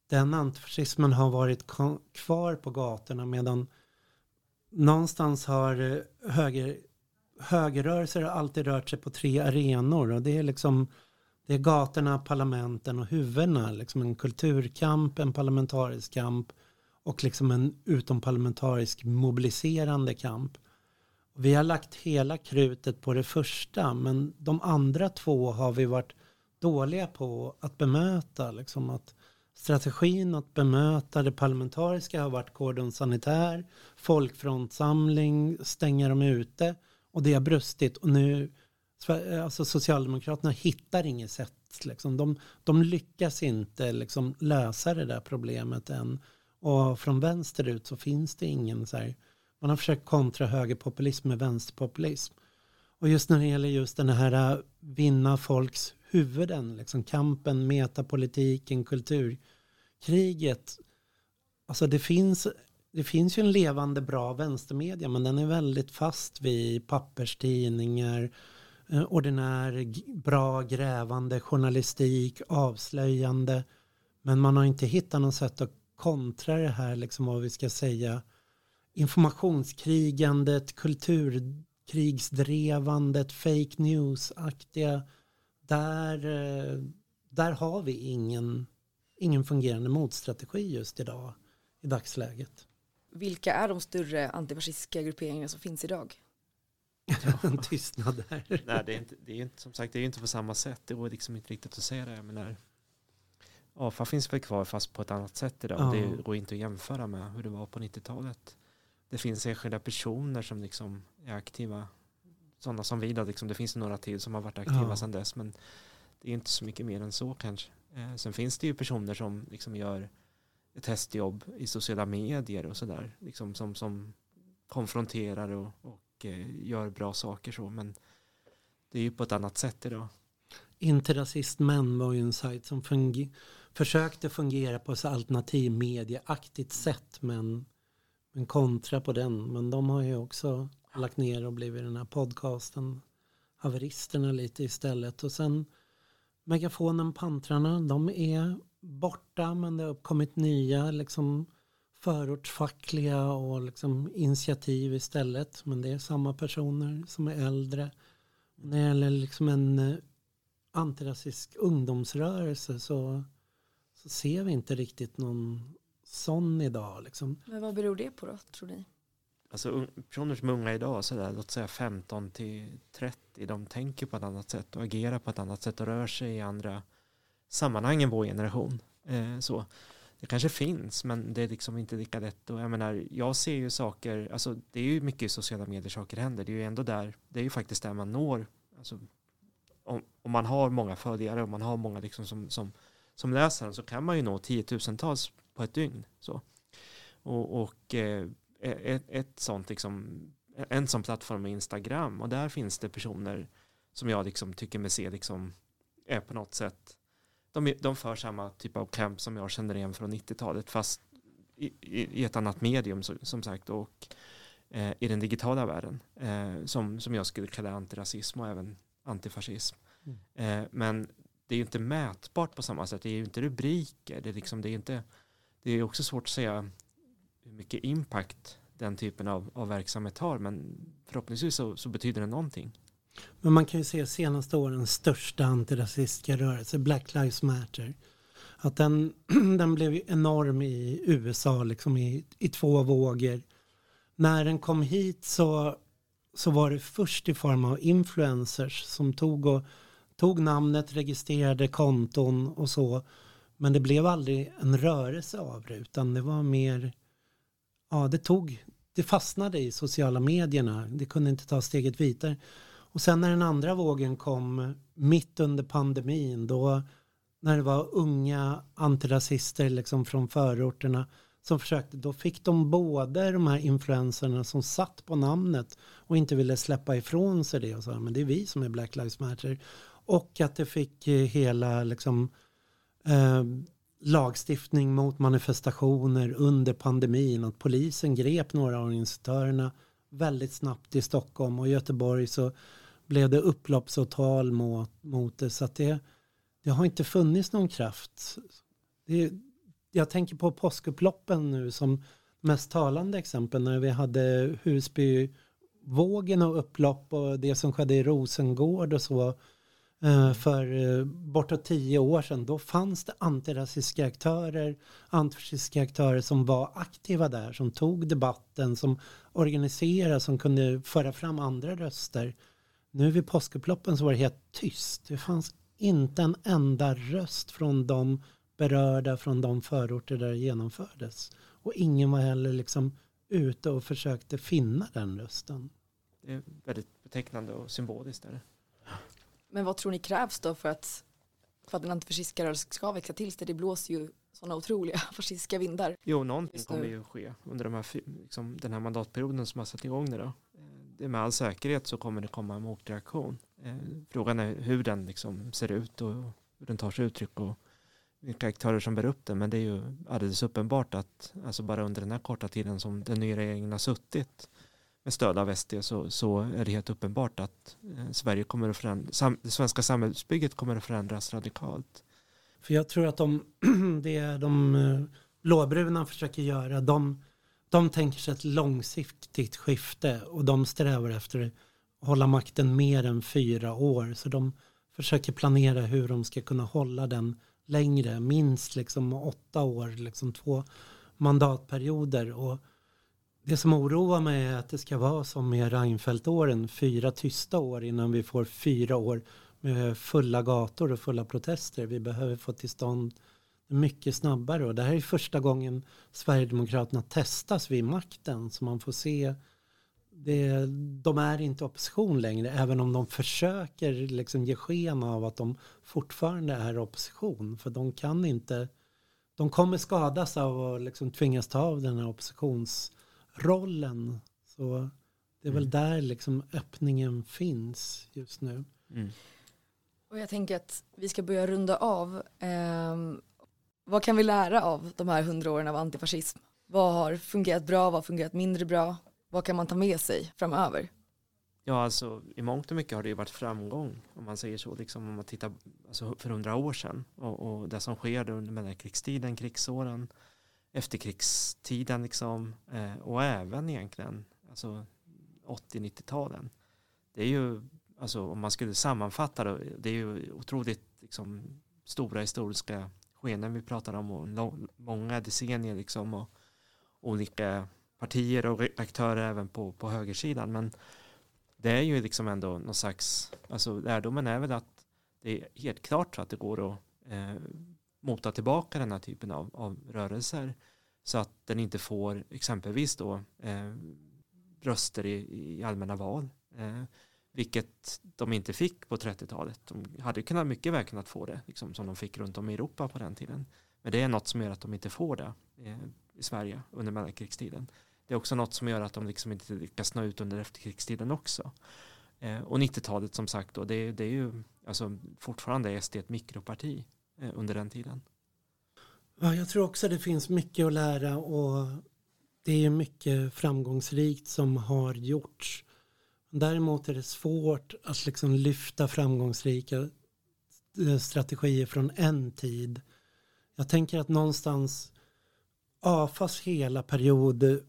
den antifascismen har varit kvar på gatorna medan någonstans har eh, höger, högerrörelser alltid rört sig på tre arenor och det är liksom det är gatorna, parlamenten och huvudena. Liksom en kulturkamp, en parlamentarisk kamp och liksom en utomparlamentarisk mobiliserande kamp. Vi har lagt hela krutet på det första men de andra två har vi varit dåliga på att bemöta. Liksom att Strategin att bemöta det parlamentariska har varit kordon sanitär, folkfrontsamling, stänga dem ute och det har brustit och nu alltså Socialdemokraterna hittar inget sätt. Liksom. De, de lyckas inte liksom, lösa det där problemet än. Och från vänster ut så finns det ingen så här, man har försökt kontra högerpopulism med vänsterpopulism. Och just när det gäller just den här äh, vinna folks huvuden, liksom kampen, metapolitiken, kulturkriget. Alltså det finns, det finns ju en levande bra vänstermedia men den är väldigt fast vid papperstidningar, eh, ordinär bra grävande journalistik, avslöjande. Men man har inte hittat något sätt att kontra det här, liksom vad vi ska säga, informationskrigandet, kulturkrigsdrevandet, fake news-aktiga, där, eh, där har vi ingen, ingen fungerande motstrategi just idag, i dagsläget. Vilka är de större antifascistiska grupperingarna som finns idag? en tystnad där. Nej, det är, inte, det är inte, som sagt, det är inte på samma sätt. Det går liksom inte riktigt att säga det. Men där, AFA finns väl kvar fast på ett annat sätt idag. Ja. Det går inte att jämföra med hur det var på 90-talet. Det finns enskilda personer som liksom är aktiva. Sådana som vi då, liksom, det finns några till som har varit aktiva ja. sedan dess. Men det är inte så mycket mer än så kanske. Eh, sen finns det ju personer som liksom gör ett hästjobb i sociala medier och sådär. Liksom som, som konfronterar och, och Eh, gör bra saker så. Men det är ju på ett annat sätt idag. Inte rasist män var ju en sajt som funger försökte fungera på ett alternativmedieaktigt sätt men, men kontra på den. Men de har ju också lagt ner och blivit den här podcasten haveristerna lite istället. Och sen Megafonen Pantrarna, de är borta men det har uppkommit nya liksom förortsfackliga och liksom initiativ istället. Men det är samma personer som är äldre. När det gäller liksom en eh, antirasistisk ungdomsrörelse så, så ser vi inte riktigt någon sån idag. Liksom. Men vad beror det på då, tror ni? Alltså personer som är unga idag, så där, låt säga 15 till 30, de tänker på ett annat sätt och agerar på ett annat sätt och rör sig i andra sammanhang än vår generation. Eh, så. Det kanske finns men det är liksom inte lika lätt. Och jag menar jag ser ju saker alltså det är ju mycket i sociala medier saker händer. Det är ju ändå där det är ju faktiskt där man når alltså om, om man har många följare och man har många liksom som, som, som läser så kan man ju nå tiotusentals på ett dygn så. Och, och eh, ett, ett sånt liksom en sån plattform är Instagram och där finns det personer som jag liksom tycker mig se liksom är på något sätt de, de för samma typ av kamp som jag känner igen från 90-talet fast i, i, ett annat medium som, som sagt och eh, i den digitala världen eh, som, som jag skulle kalla antirasism och även antifascism. Mm. Eh, men det är ju inte mätbart på samma sätt, det är ju inte rubriker, det är, liksom, det är, inte, det är också svårt att säga hur mycket impact den typen av, av verksamhet har men förhoppningsvis så, så betyder det någonting. Men man kan ju se senaste årens största antirasistiska rörelse, Black Lives Matter. Att den, den blev enorm i USA liksom i, i två vågor. När den kom hit så, så var det först i form av influencers som tog, och, tog namnet, registrerade konton och så. Men det blev aldrig en rörelse av det utan det var mer, ja det tog, det fastnade i sociala medierna. Det kunde inte ta steget vidare. Och sen när den andra vågen kom mitt under pandemin då när det var unga antirasister liksom från förorterna som försökte, då fick de både de här influenserna som satt på namnet och inte ville släppa ifrån sig det och sa men det är vi som är Black Lives Matter. Och att det fick eh, hela liksom eh, lagstiftning mot manifestationer under pandemin. Att polisen grep några av organisatörerna väldigt snabbt i Stockholm och i Göteborg så blev det upploppsåtal mot, mot det. Så att det, det har inte funnits någon kraft. Det, jag tänker på påskupploppen nu som mest talande exempel när vi hade Husbyvågen och upplopp och det som skedde i Rosengård och så Eh, för eh, bortåt tio år sedan. Då fanns det antirasistiska aktörer, antifascistiska aktörer som var aktiva där, som tog debatten, som organiserade, som kunde föra fram andra röster. Nu vid påskupploppen så var det helt tyst. Det fanns inte en enda röst från de berörda från de förorter där det genomfördes. Och ingen var heller liksom ute och försökte finna den rösten. Det är väldigt betecknande och symboliskt. Där. Men vad tror ni krävs då för att, för att den antifascistiska rörelsen ska växa till sig? Det blåser ju sådana otroliga fascistiska vindar. Jo, någonting kommer ju ske under de här, liksom, den här mandatperioden som har satt igång det då det med all säkerhet så kommer det komma en motreaktion. Eh, frågan är hur den liksom ser ut och hur den tar sig uttryck och vilka aktörer som bär upp den. Men det är ju alldeles uppenbart att alltså bara under den här korta tiden som den nya regeringen har suttit med stöd av SD så, så är det helt uppenbart att eh, Sverige kommer att förändras, det svenska samhällsbygget kommer att förändras radikalt. För jag tror att de, det är de eh, blåbruna försöker göra. De, de tänker sig ett långsiktigt skifte och de strävar efter att hålla makten mer än fyra år. Så de försöker planera hur de ska kunna hålla den längre, minst liksom åtta år, liksom två mandatperioder. Och det som oroar mig är att det ska vara som med Reinfeldt-åren, fyra tysta år innan vi får fyra år med fulla gator och fulla protester. Vi behöver få till stånd mycket snabbare. Och det här är första gången Sverigedemokraterna testas vid makten så man får se. Det, de är inte opposition längre även om de försöker liksom ge sken av att de fortfarande är opposition. För de kan inte de kommer skadas av att liksom tvingas ta av den här oppositions oppositionsrollen så det är väl mm. där liksom öppningen finns just nu. Mm. Och jag tänker att vi ska börja runda av. Eh, vad kan vi lära av de här hundra åren av antifascism? Vad har fungerat bra, vad har fungerat mindre bra? Vad kan man ta med sig framöver? Ja, alltså i mångt och mycket har det ju varit framgång om man säger så, liksom om man tittar alltså, för hundra år sedan och, och det som sker under mellankrigstiden, krigsåren, efterkrigstiden liksom eh, och även egentligen alltså 80-90-talen. Det är ju alltså om man skulle sammanfatta det, det är ju otroligt liksom, stora historiska skenen vi pratar om och många decennier liksom och olika partier och aktörer även på, på högersidan. Men det är ju liksom ändå någon slags, alltså lärdomen är väl att det är helt klart så att det går att eh, mota tillbaka den här typen av, av rörelser så att den inte får exempelvis då eh, röster i, i allmänna val. Eh, vilket de inte fick på 30-talet. De hade kunnat mycket väl kunnat få det, liksom, som de fick runt om i Europa på den tiden. Men det är något som gör att de inte får det eh, i Sverige under mellankrigstiden. Det är också något som gör att de liksom inte lyckas nå ut under efterkrigstiden också. Eh, och 90-talet som sagt, då, det, det är ju alltså, fortfarande SD ett mikroparti Eh, under den tiden. Ja, jag tror också det finns mycket att lära och det är mycket framgångsrikt som har gjorts. Däremot är det svårt att liksom lyfta framgångsrika eh, strategier från en tid. Jag tänker att någonstans AFAs hela period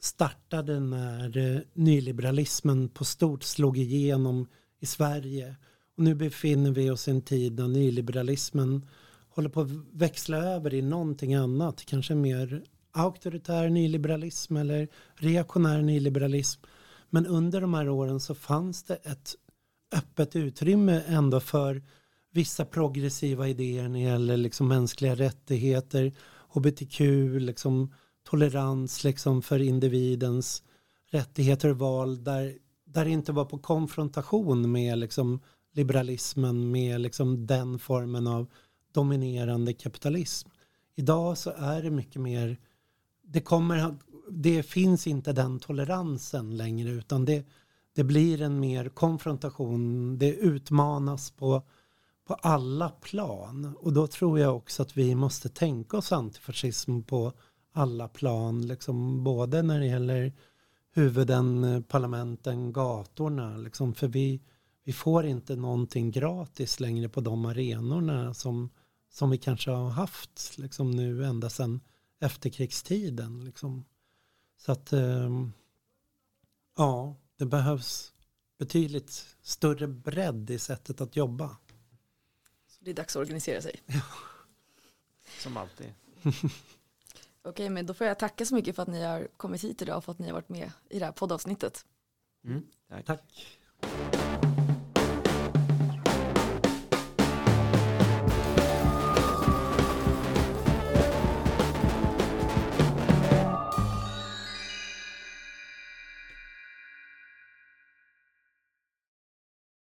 startade när eh, nyliberalismen på stort slog igenom i Sverige. Och nu befinner vi oss i en tid när nyliberalismen håller på att växla över i någonting annat. Kanske mer auktoritär nyliberalism eller reaktionär nyliberalism. Men under de här åren så fanns det ett öppet utrymme ändå för vissa progressiva idéer när det gäller liksom mänskliga rättigheter, hbtq, liksom tolerans liksom för individens rättigheter och val där, där det inte var på konfrontation med liksom liberalismen, med liksom den formen av dominerande kapitalism. Idag så är det mycket mer, det kommer det finns inte den toleransen längre utan det, det blir en mer konfrontation. Det utmanas på, på alla plan. Och då tror jag också att vi måste tänka oss antifascism på alla plan. Liksom både när det gäller huvuden, eh, parlamenten, gatorna. Liksom, för vi, vi får inte någonting gratis längre på de arenorna som, som vi kanske har haft liksom nu ända sedan efterkrigstiden. Liksom. Så att ehm, ja, det behövs betydligt större bredd i sättet att jobba. Så det är dags att organisera sig. Ja. Som alltid. Okej, men då får jag tacka så mycket för att ni har kommit hit idag och för att ni har varit med i det här poddavsnittet. Mm, tack. tack.